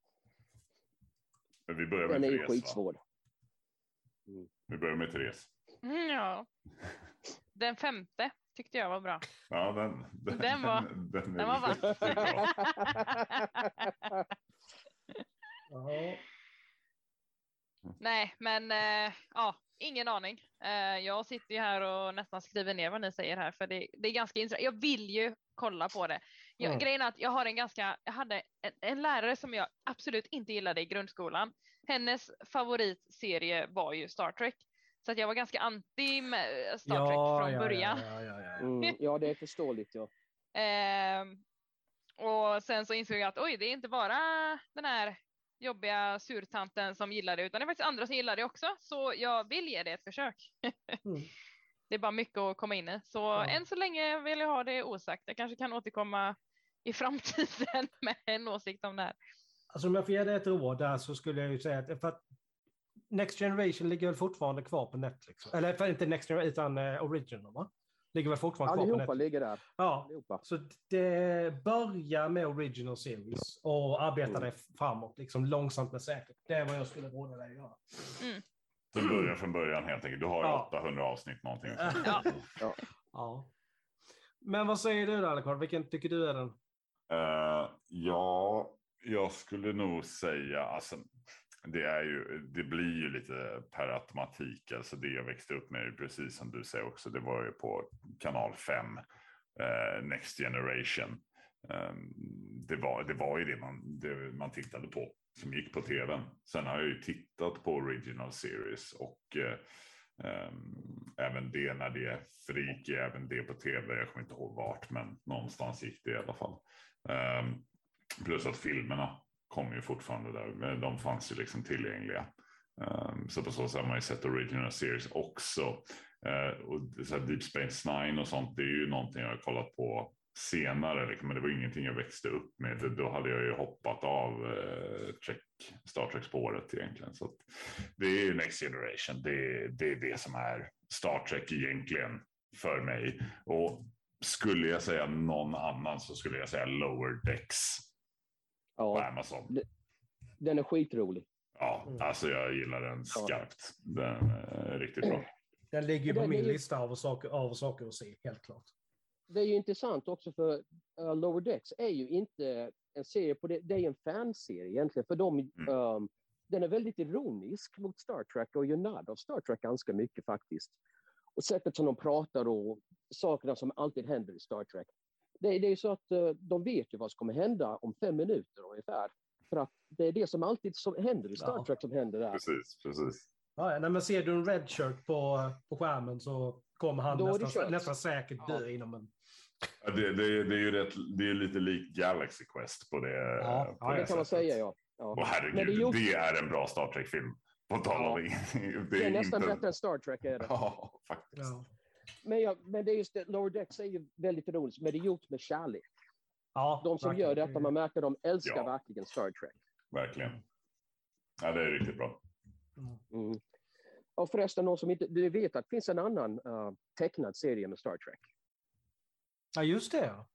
Men vi börjar med Den är ju Therese. Skitsvår. Vi börjar med Therese. Mm, ja. Den femte tyckte jag var bra. Ja, den, den, Den var- den, den, den var vass. Ja. Nej, men eh, ja, ingen aning. Eh, jag sitter ju här och nästan skriver ner vad ni säger här, för det, det är ganska intressant. Jag vill ju kolla på det. Jag, Mm. Grejen är att jag har en ganska, jag hade en, en lärare som jag absolut inte gillade i grundskolan. Hennes favoritserie var ju Star Trek. Så att jag var ganska anti med Star Trek från ja, början. Ja, ja, ja, ja. Mm, ja, det är förståeligt. Ja. Ehm, och sen så insåg jag att oj, det är inte bara den här jobbiga surtanten som gillar det, utan det är faktiskt andra som gillar det också. Så jag vill ge det ett försök. Mm. Det är bara mycket att komma in i. Så Ja. än så länge vill jag ha det osagt. Jag kanske kan återkomma i framtiden med en åsikt om det här. Alltså om jag får ge dig ett råd där så skulle jag ju säga att, för att Next Generation ligger väl fortfarande kvar på Netflix? Eller för inte Next Generation utan uh, Original va? Ligger väl fortfarande kvar på Allihopa Netflix? ligger där. Ja, Allihopa. så det börjar med Original Series och arbeta Mm. dig framåt, liksom långsamt men säkert. Det är vad jag skulle råda dig att göra. Du börjar från början helt enkelt. Du har ju Ja. 800 avsnitt någonting. Ja. Ja. Men vad säger du då, Alekard? Vilken tycker du är den? Eh, ja, jag skulle nog säga, alltså, det, är ju, det blir ju lite per automatik. Alltså det jag växte upp med, precis som du säger också, det var ju på kanal 5, eh, Next Generation. Eh, det, var, det var ju det man, det man tittade på som gick på tvn. Sen har jag ju tittat på Original Series och eh, Ehm, även det när det gick även det på tv. Jag kommer inte ihåg vart, men någonstans gick det i alla fall. Ehm, plus att filmerna kom ju fortfarande där. men De fanns ju liksom tillgängliga. Ehm, så på så sätt har man ju sett original series också. Ehm, och så här Deep Space Nine och sånt, det är ju någonting jag har kollat på senare, liksom, men det var ingenting jag växte upp med. Då hade jag ju hoppat av eh, Trek, Star Trek-spåret egentligen. Så att det är ju Next Generation, det, det är det som är Star Trek egentligen för mig. Och skulle jag säga någon annan så skulle jag säga Lower Decks på Ja, Amazon. den är skitrolig. Ja, alltså jag gillar den skarpt. Den är riktigt bra. Den ligger ju Den på min ju- lista av saker, av saker att se, helt klart. Det är ju intressant också för uh, Lower Decks är ju inte en serie på det, det är ju en fanserie egentligen för dem. Mm. Um, den är väldigt ironisk mot Star Trek och gör narr av Star Trek ganska mycket faktiskt. Och sättet som de pratar och sakerna som alltid händer i Star Trek. Det, det är ju så att eh, de vet ju vad som kommer hända om fem minuter ungefär. För att det är det som alltid som händer i Star Ja. Trek som händer där. Precis, precis. Ja, nej, men ser du en red shirt på, på skärmen så kommer han är nästan, nästan säkert dö Ja. inom en... Ja, Det, det, det är ju rätt, det är lite likt Galaxy Quest på det, Ja, på ja, Det det kan man säga ja. ja. Och Men herregud, det är, gjort, det är en bra Star Trek-film. På tal om Ja. det. det är nästan inte- bättre än Star Trek. Är det. Ja, faktiskt. Ja, Men, ja, men det är just det, Lower Decks är ju väldigt ironiskt, men det är gjort med kärlek. ja, De som verkligen. gör detta, man märker de älskar Ja. verkligen Star Trek. Verkligen. Ja, det är riktigt bra. Mm. Och förresten, någon som inte du vet att det finns en annan uh, tecknad serie med Star Trek. Ja, just det.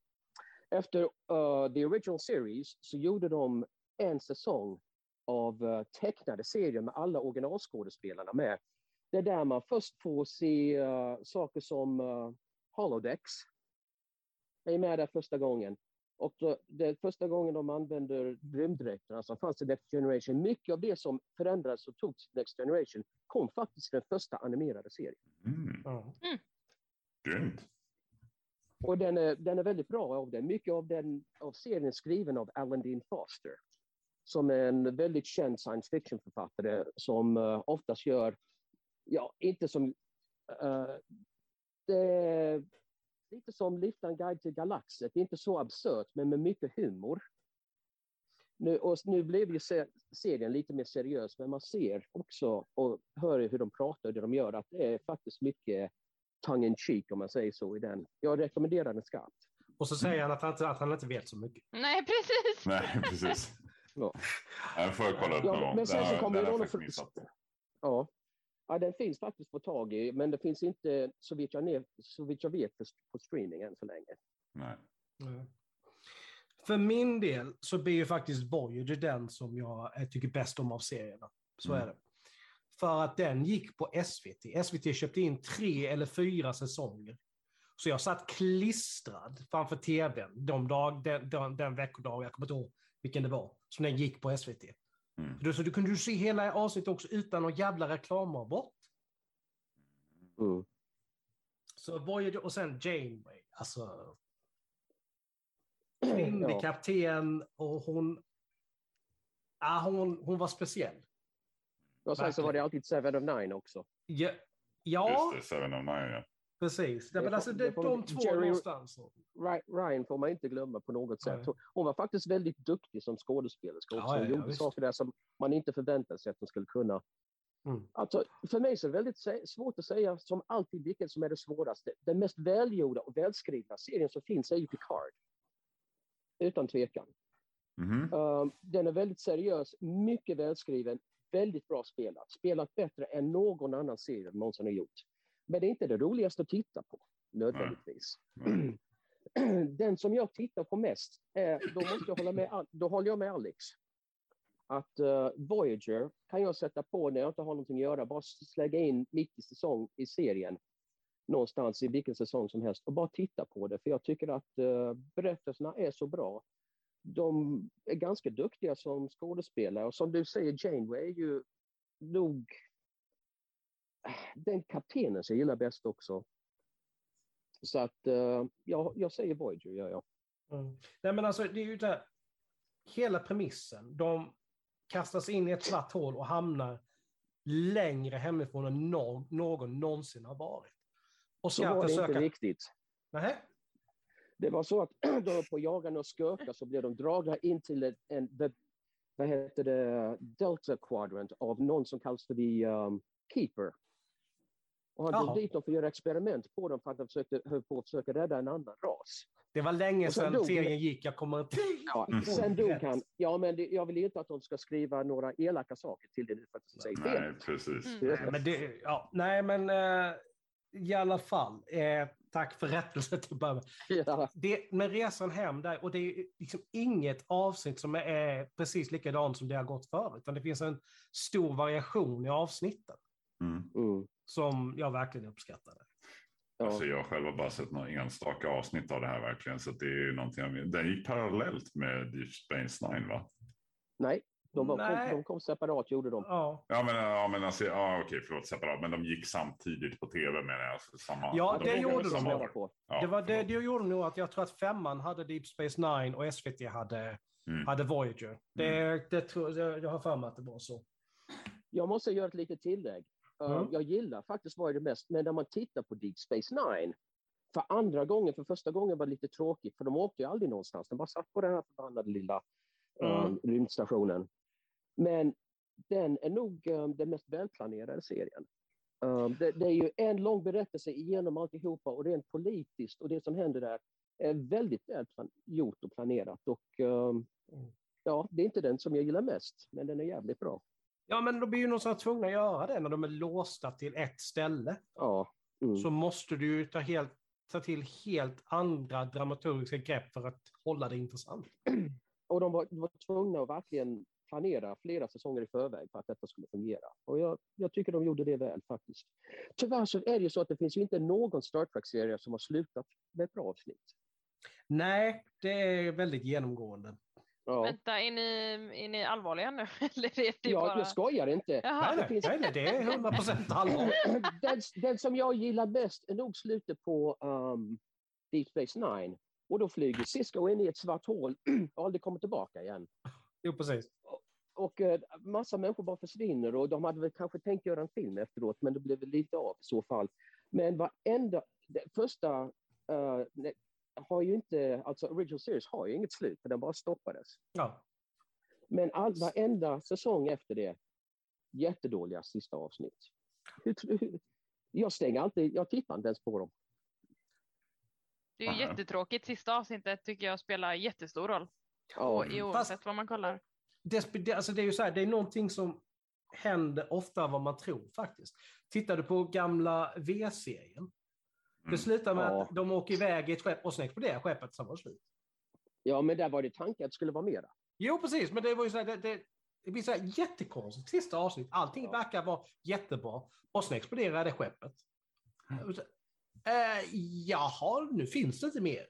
Efter uh, the original series så gjorde de en säsong av uh, tecknade serier med alla originalskådespelarna med. Det är där man först får se uh, saker som uh, holodecks. Det är med där första gången. Och då, det är första gången de använder rymddräkterna som fanns i Next Generation. Mycket av det som förändrades och togs i Next Generation kom faktiskt i den första animerade serien. Mm, Ja. grymt. Och den är, den är väldigt bra av det. Mycket av, den, av serien är skriven av Alan Dean Foster. Som är en väldigt känd science fiction-författare som uh, oftast gör, ja, inte som... Uh, det är lite som Liftan guide till galaxen. Det är inte så absurt, men med mycket humor. Nu, och nu blev ju se, serien lite mer seriös, men man ser också och hör hur de pratar och det de gör, att det är faktiskt mycket tongue in cheek om man säger så i den. Jag rekommenderar den skarpt. Och så säger han att han, inte- att han inte vet så mycket. Nej, precis. Nej, precis. Ja. Den får jag kolla upp Ja, någon gång. men sen så kommer den jag för-. Ja. Ja, den finns faktiskt på tag i, men det finns inte så vitt jag, ner, så vitt jag vet på, på streaming än så länge. Nej. Mm. För min del så blir ju faktiskt Voyager den som jag eh, tycker bäst om av serierna. Så Mm. är det. För att den gick på SVT. SVT köpte in tre eller fyra säsonger. Så jag satt klistrad framför tvn de dag, den, den, den veckodag, jag kommer inte ihåg vilken det var, som den gick på SVT. Mm. Så du, så du kunde ju se hela avsnittet också utan någon jävla reklamavbrott. Mm. Så Voyager och sen Janeway. Alltså, kvinnlig Ja. kapten och hon... Ja, hon, hon var speciell. Och sen så var det alltid Seven of Nine också. Ja, ja Just det, Seven of Nine, ja. Precis. Det, men alltså, det det, de två Jerry- någonstans. Ry- Ryan får man inte glömma på något sätt. Nej. Hon- var faktiskt väldigt duktig som skådespelerska också. Ja, ja, Hon ja, gjorde visst. saker där som man inte förväntade sig att hon skulle kunna. Mm. Alltså, för mig så är det väldigt svårt att säga som alltid vilket som är det svåraste. Den mest välgjorda och välskrivna serien som finns är ju Picard. Utan tvekan. Mhm. Um, den är väldigt seriös, mycket välskriven, väldigt bra spelat. Spelat bättre än någon annan serie någonsin har gjort. Men det är inte det roligaste att titta på, nödvändigtvis. Nej. Den som jag tittar på mest, är, då, måste jag hålla med, då håller jag med Alex. Att eh, Voyager kan jag sätta på när jag inte har någonting att göra, bara lägga in mitt i säsong i serien någonstans i vilken säsong som helst och bara titta på det. För jag tycker att uh, berättelserna är så bra. De är ganska duktiga som skådespelare och som du säger, Janeway är ju nog den kaptenen som jag gillar bäst också. Så att uh, jag, jag säger Voyager, gör jag. Mm. Nej, men alltså, det är ju det. Hela premissen. De kastas in i ett svart hål och hamnar längre hemifrån än någon, någon någonsin har varit. Och Så var det försöka... inte riktigt. Nej. Det var så att de var på jagande och skurkar så blev de dragna in till en, en the, vad heter det, Delta Quadrant av någon som kallas för the um, Keeper. Och han Jaha. drog dit dem för att göra experiment på dem för att de försökte, höll på att försöka rädda en annan ras. Det var länge sedan dog- serien gick. Jag kommer inte... Ja, Mm. Sen dog han. Ja, men det, jag vill inte att de ska skriva några elaka saker till det nu för att de säger Nej, fel. precis. Mm. Nej, men, det, ja, nej, men eh, i alla fall. Eh, tack för rättelsen till att börja med. Ja, det, med resan hem där, och det är liksom inget avsnitt som är precis likadant som det har gått förut, utan det finns en stor variation i avsnitten Mm. mm, som jag verkligen uppskattade. ja. Alltså jag själv har bara sett några enstaka avsnitt av det här verkligen. Så det är ju någonting. jag- Den gick parallellt med Deep Space Nine va? Nej, De, var, kom, de kom separat, gjorde de. Ja. Ja, men, ja, men alltså, ja, okej, förlåt, separat. Men de gick samtidigt på tv menar jag. Alltså, samma, Ja, de det gjorde de. samma på. Ja, det, var det, det gjorde nog att jag tror att femman hade Deep Space Nine och SVT hade, Mm. hade Voyager. Det, det tror, jag, jag har för mig att det var så. Jag måste göra ett litet tillägg. Mm. Jag gillar faktiskt Voyager mest, men när man tittar på Deep Space Nine, för andra gången, för första gången var det lite tråkigt, för de åkte ju aldrig någonstans. De bara satt på den här förbannade lilla Mm. rymdstationen. Men den är nog um, den mest välplanerade serien. Um, det, det är ju en lång berättelse igenom alltihopa och rent politiskt och det som händer där är väldigt väl gjort och planerat. Och, um, ja, det är inte den som jag gillar mest, men den är jävligt bra. Ja, men de blir ju någonstans tvungna att göra det när de är låsta till ett ställe. Ja. Mm. Så måste du ju ta, helt, ta till helt andra dramaturgiska grepp för att hålla det intressant. Och de var, var tvungna att verkligen planera flera säsonger i förväg för att detta skulle fungera. Och jag, jag tycker de gjorde det väl faktiskt. Tyvärr så är det ju så att det finns ju inte någon Star Trek-serie som har slutat med ett bra avsnitt. Nej, det är väldigt genomgående. Ja, Vänta, är ni, är ni allvarliga nu? Eller är det ja bara... jag skojar inte. Jaha. Nej, finns- nej, det är 100 procent allvar. den, den som jag gillar mest är nog slutet på um, Deep Space Nine. Och då flyger Cisco in i ett svart hål och aldrig kommer tillbaka igen. Jo, precis. Och eh, massa människor bara försvinner och de hade väl kanske tänkt göra en film efteråt men det blev väl lite av i så fall. Men varenda, det första ne- har ju inte, alltså Original Series har ju inget slut för den bara stoppades. Ja. Men all, varenda säsong efter det, jättedåliga sista avsnitt. Jag stänger alltid, jag tittar inte ens på dem. Det är ju jättetråkigt. Sista avsnittet tycker jag spelar jättestor roll. Ja, Och i oavsett vad man kollar. Det, alltså det är ju så här, det är någonting som händer oftare än vad man tror faktiskt. Tittar du på gamla V-serien, det Mm. slutar med Ja. att de åker iväg i ett skepp och sen exploderar skeppet, sen var det slut. ja, men där var det tanken att det skulle vara mera. Jo, precis, men det var ju så här, det, det, det blir så här jättekonstigt sista avsnitt. Allting Ja. verkar vara jättebra och sen exploderar det skeppet. Så, Eh, jaha, nu finns det inte mer.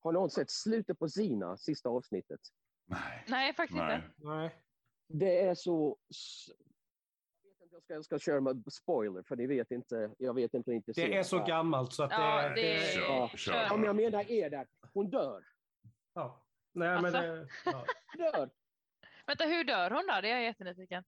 Har någon sett slutet på Zina, sista avsnittet? Nej. Nej, faktiskt Nej. inte. Nej. Det är så... Jag ska, jag ska köra med spoiler, för ni vet inte, jag vet inte hur intresserad Det är så gammalt så att Ja, det... det- det Kör, Ja. kör. Ja, Om jag menar er där, hon dör. ja. Nej, men Alltså? det, ja. Dör! Vänta, hur dör hon då? Det är jag jättenyfiken.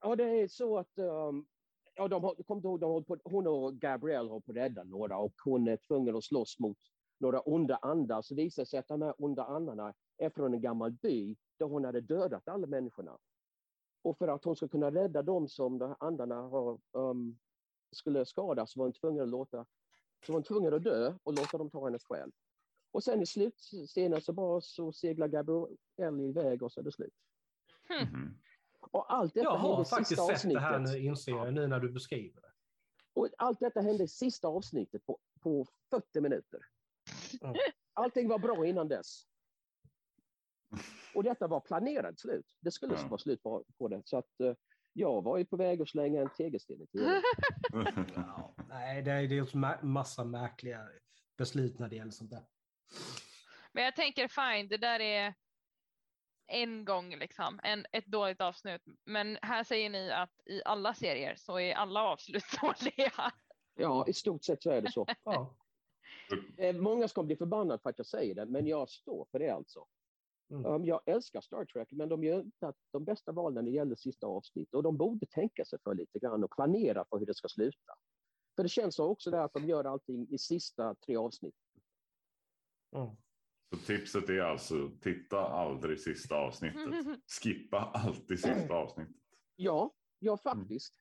Ja, det är så att... Um, ja, de har, kom ihåg, de på, hon och Gabrielle har på att rädda några och hon är tvungen att slåss mot några onda andar. Så visar det sig att de här onda andarna är från en gammal by där hon hade dödat alla människorna. Och för att hon ska kunna rädda dem som andarna har, um, skulle skada så var hon tvungen att låta så var hon tvungen att dö och låta dem ta hennes själ. Och sen i slutscenen så bara så seglar Gabrielle iväg och så är det slut. Mhm. Och allt detta Jag hände har faktiskt sett avsnittet. det här nu, inser jag, nu när du beskriver det. Och allt detta hände i sista avsnittet på, på 40 minuter. Mm. Allting var bra innan dess. Och detta var planerat slut. Det skulle Ja. vara slut på, på det. Så att eh, jag var ju på väg att slänga en tegelsten i tvn. Ja, nej, det är, ma- massa märkliga beslut när det gäller sånt där. Men jag tänker fine, det där är en gång liksom, en, ett dåligt avsnitt. Men här säger ni att i alla serier så är alla avslut dåliga. Ja, i stort sett så är det så. Ja. Eh, Många ska bli förbannade för att jag säger det, men jag står för det alltså. Mm. Um, jag älskar Star Trek, men de gör inte att de bästa valen när det gäller sista avsnitt. Och de borde tänka sig för lite grann och planera för hur det ska sluta. För det känns så också där att de gör allting i sista tre avsnitt. Mm. Så tipset är alltså titta aldrig sista avsnittet. Skippa alltid sista avsnittet. Ja, ja faktiskt.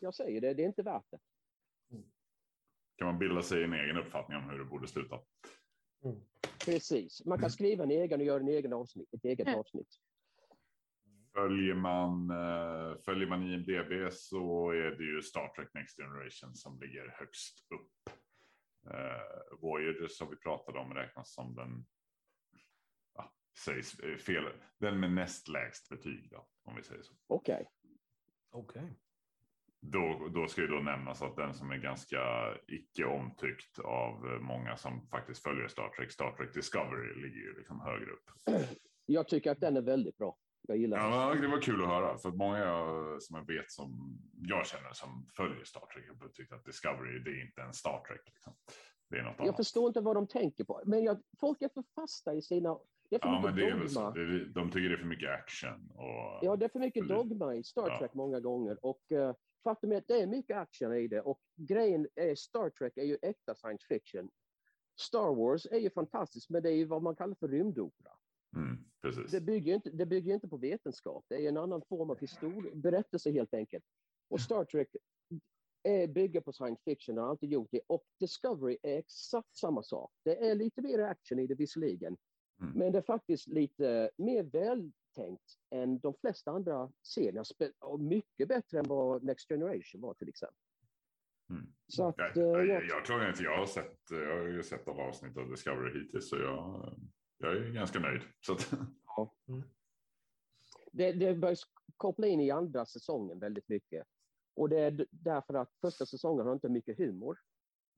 Jag säger det, det är inte värt det. Kan man bilda sig en egen uppfattning om hur det borde sluta. Mm. Precis. Man kan skriva en egen och göra en egen avsnitt, ett eget Mm. avsnitt. Följer man, eh, följer man IMDB så är det ju Star Trek Next Generation som ligger högst upp. Eh, Voyager som vi pratade om räknas som den, ja, sägs eh, fel, den med näst lägst betyg då, om vi säger så. Okej. Okej. Då, då ska ju då nämnas att den som är ganska icke omtyckt av många som faktiskt följer Star Trek, Star Trek Discovery ligger ju liksom högre upp. Jag tycker att den är väldigt bra. Jag gillar det. Ja, det var kul att höra. För många som jag vet som jag känner som följer Star Trek har tyckt att Discovery, det är inte en Star Trek. Liksom. Det är något Jag annat. förstår inte vad de tänker på. Men jag, folk är för fasta i sina... Ja, men det är så. dogma. Det är, de tycker det är för mycket action. Och... Ja, det är för mycket dogma i Star Ja. Trek många gånger. Och eh, faktum är att det är mycket action i det. Och grejen är Star Trek är ju äkta science fiction. Star Wars är ju fantastiskt, men det är ju vad man kallar för rymdopera. Mm. Det bygger inte, det bygger inte på vetenskap. Det är en annan form av historia, berättelse helt enkelt. Och Star Trek är, bygger på science fiction har alltid gjort det. Och Discovery är exakt samma sak. Det är lite mer action i det visserligen. Mm. Men det är faktiskt lite mer vältänkt än de flesta andra serier. Spe- Och mycket bättre än vad Next Generation var till exempel. Mm. Så att, Jag, eh, jag, jag- jag tror inte jag har sett. Jag har ju sett alla avsnitt av Discovery hittills så jag, jag är ganska nöjd. Så att, det, det börjar koppla in i andra säsongen väldigt mycket. Och det är därför att första säsongen har inte mycket humor.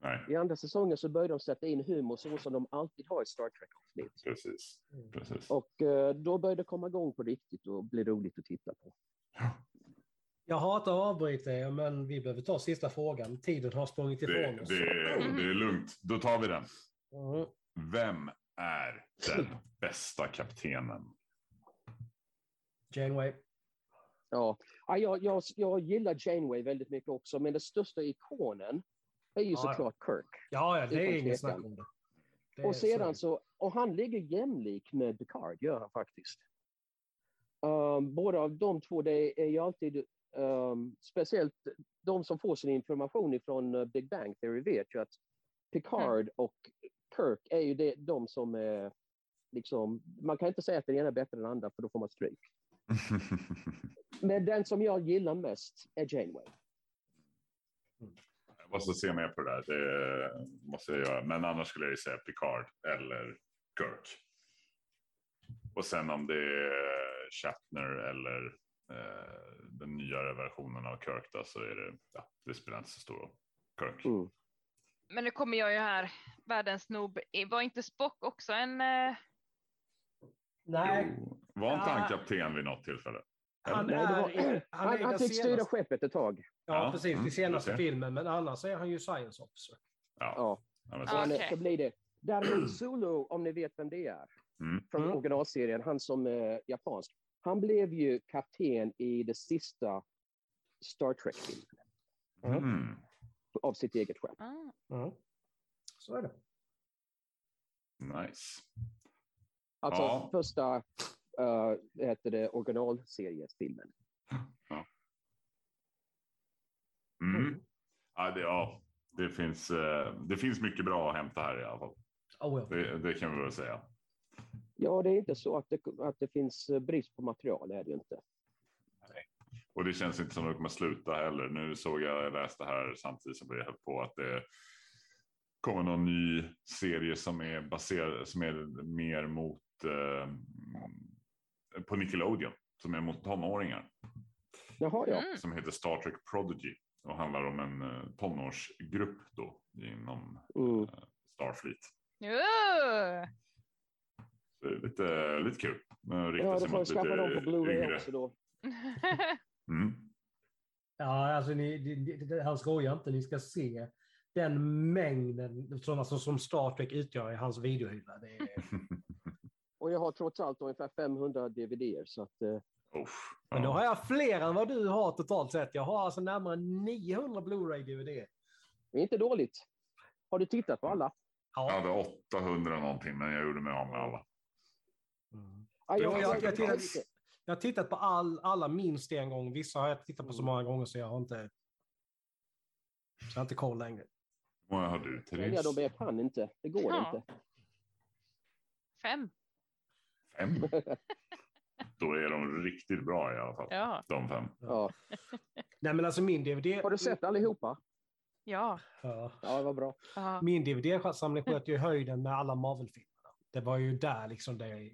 Nej, I andra säsongen så börjar de sätta in humor så som de alltid har i Star Trek-avsnitt. precis. precis. Och eh, då börjar det komma igång på riktigt och bli roligt att titta på. Jag hatar att avbryta er, men vi behöver ta sista frågan. Tiden har sprungit Det, ifrån oss. det, det är lugnt. Då tar vi den. Mm. Vem är den bästa kaptenen? Janeway. Ja, ja jag, jag, jag gillar Janeway väldigt mycket också, men den största ikonen är ju Ja, ja. såklart Kirk. Ja, ja, det är inget snack om det. det Och sedan så. och han ligger jämlik med Picard, gör han faktiskt. Um, båda av de två, det är ju alltid, um, speciellt de som får sin information ifrån uh, Big Bang Theory vet ju att Picard och Kirk är ju det, de som är liksom, man kan inte säga att den ena är bättre än den andra för då får man stryk. Men den som jag gillar mest är Janeway. Måste se mer på det där. Det måste jag göra. Men annars skulle jag ju säga Picard eller Kirk. Och sen om det är Shatner eller eh, den nyare versionen av Kirk då, så är det, ja, det spelar inte så stor roll. Kirk. Mm. Men nu kommer jag ju här, världens snobb. Var inte Spock också en... eh, Nej, Jo, var inte han Ja. kapten vid något tillfälle? Han Nej, är... var- Han, Han, han den fick styra senaste, skeppet ett tag. Ja, Ja, precis. mm, I senaste ser. filmen. Men annars är han ju science officer. Ja, Ja. ja, men Så, är- Okej. så blir det. Däremot Sulu, om ni vet vem det är, Mm. från Mm. originalserien, han som är japansk. Han blev ju kapten i det sista Star Trek-filmen Mm. av sitt eget skepp. ah. Mm. Så är det. Nice. Alltså Ja. första uh, heter det, originalseriefilmen. Mm. Ja, det, ja, det, finns, eh, det finns mycket bra att hämta här i alla fall. Oh, ja. Det, det kan vi väl säga. Ja, det är inte så att det, att det finns eh, brist på material, det är det ju inte. Och det känns inte som att det kommer sluta heller. Nu såg jag, jag läste här samtidigt som vi höll på att det kommer någon ny serie som är baserad, som är mer mot eh, på Nickelodeon, som är mot tonåringar, Jaha, ja. Mm. som heter Star Trek Prodigy och handlar om en eh, tonårsgrupp då inom Mm. eh, Starfleet. Det är lite, lite kul. Riktar Ja, sig då får jag mot skaffa dem på Blu-ray också då. Mm. Ja, alltså ni, det, det, det, han skojar inte. Ni ska se den mängden som, alltså, som Star Trek utgör i hans videohylla. Det är, Och jag har trots allt ungefär 500 DVD-er så att eh, Uff, men då ja. har jag fler än vad du har totalt sett. Jag har alltså närmare 900 Blu-ray-DVD. det är inte dåligt. Har du tittat på alla? Jag Ja. hade 800 någonting, men jag gjorde mig av med alla. Mm. Ja, jag, jag, jag, jag, tittat, jag har tittat på all, alla minst en gång. Vissa har jag tittat på så Mm. många gånger så jag har inte, så jag har inte koll längre. Hur många har du, ja, Therese? de jag kan inte. Det går Ja. inte. Fem. Fem? Då är de riktigt bra i alla fall. Ja. De fem. Ja. Nej men alltså min DVD... Har du sett allihopa? Ja. Ja. Ja, det var bra. ja. Min DVD-samling sköt ju höjden med alla Marvel-filmerna. Det var ju där liksom det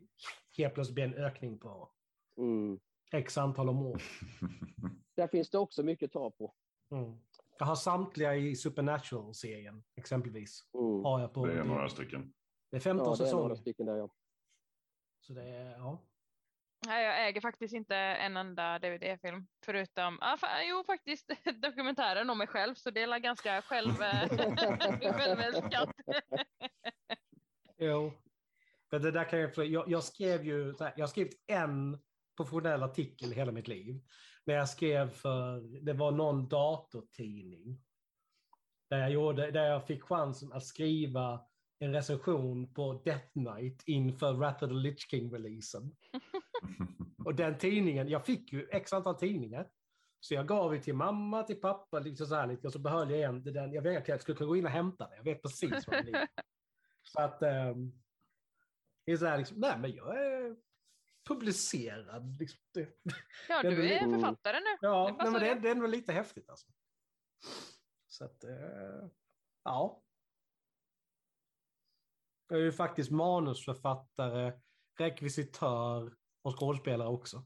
helt plötsligt blev en ökning på Mm. x antal om år. Där finns det också mycket att ta på. Mm. Jag har samtliga i Supernatural-serien exempelvis. Mm. Har jag på Det är några stycken. Det är 15 Ja, det är några säsonger. stycken där, ja. Så det är, ja. Nej, jag äger faktiskt inte en enda DVD-film förutom, ah, fa jo faktiskt dokumentären om mig själv så det är ganska själv, eh, självälskat. jo, men det där kan jag, jag, jag skrev ju, här, jag har skrivit en professionell artikel i hela mitt liv. När jag skrev för, det var någon datortidning. Där jag, gjorde, där jag fick chansen att skriva en recension på Death Knight inför Wrath of the Lich King-releasen. Och den tidningen, jag fick ju x antal tidningar. Så jag gav ju till mamma, till pappa, liksom så här lite, och så behöll jag en. Den, jag vet att jag skulle kunna gå in och hämta den, jag vet precis vad den ligger. Så att, um, det är så här, liksom, nej men jag är publicerad. Liksom. Ja, du är författare nu. Ja, det, nej, men det, det är nog lite häftigt alltså. Så att, uh, ja. Jag är ju faktiskt manusförfattare, rekvisitör och skådespelare också.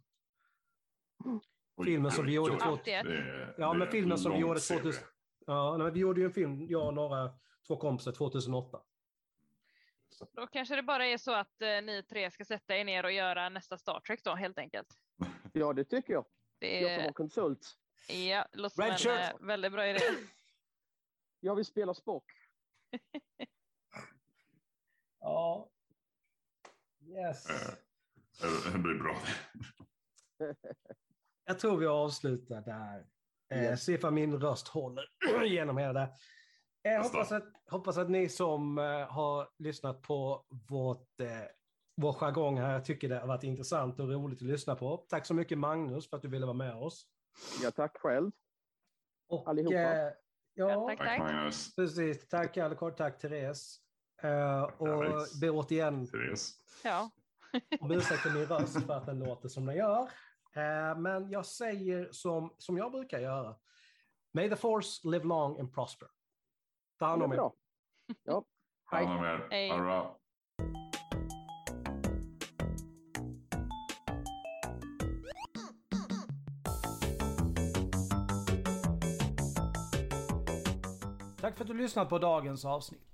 Filmen som vi gjorde... Två, ja, men filmen som vi gjorde 2000... Ja, nej, vi gjorde ju en film, jag och några, två kompisar, 2008. Då kanske det bara är så att eh, ni tre ska sätta er ner och göra nästa Star Trek då, helt enkelt. Ja, det tycker jag. Det... Jag som var konsult. Ja, låter som en eh, väldigt bra idé. Jag vill spela Spock. ja. Yes. Det blir bra. Jag tror vi avslutar där. Eh, yes. Se ifall min röst håller genom hela det. Jag hoppas att, hoppas att ni som har lyssnat på vårt, vår jargong här tycker det har varit intressant och roligt att lyssna på. Tack så mycket Magnus för att du ville vara med oss. Ja, tack själv. Och, Allihopa. Ja, ja, tack, tack. Magnus. Precis. Tack Alcor, tack Therese. Uh, och be återigen Therese. Ja. om ursäkt för min röst för att den låter som den gör. Uh, men jag säger som, som jag brukar göra. May the force live long and prosper. Ta hand om er. Ja. Hej. Ta hand om er. Hej. Ha det bra. Tack för att du lyssnat på dagens avsnitt.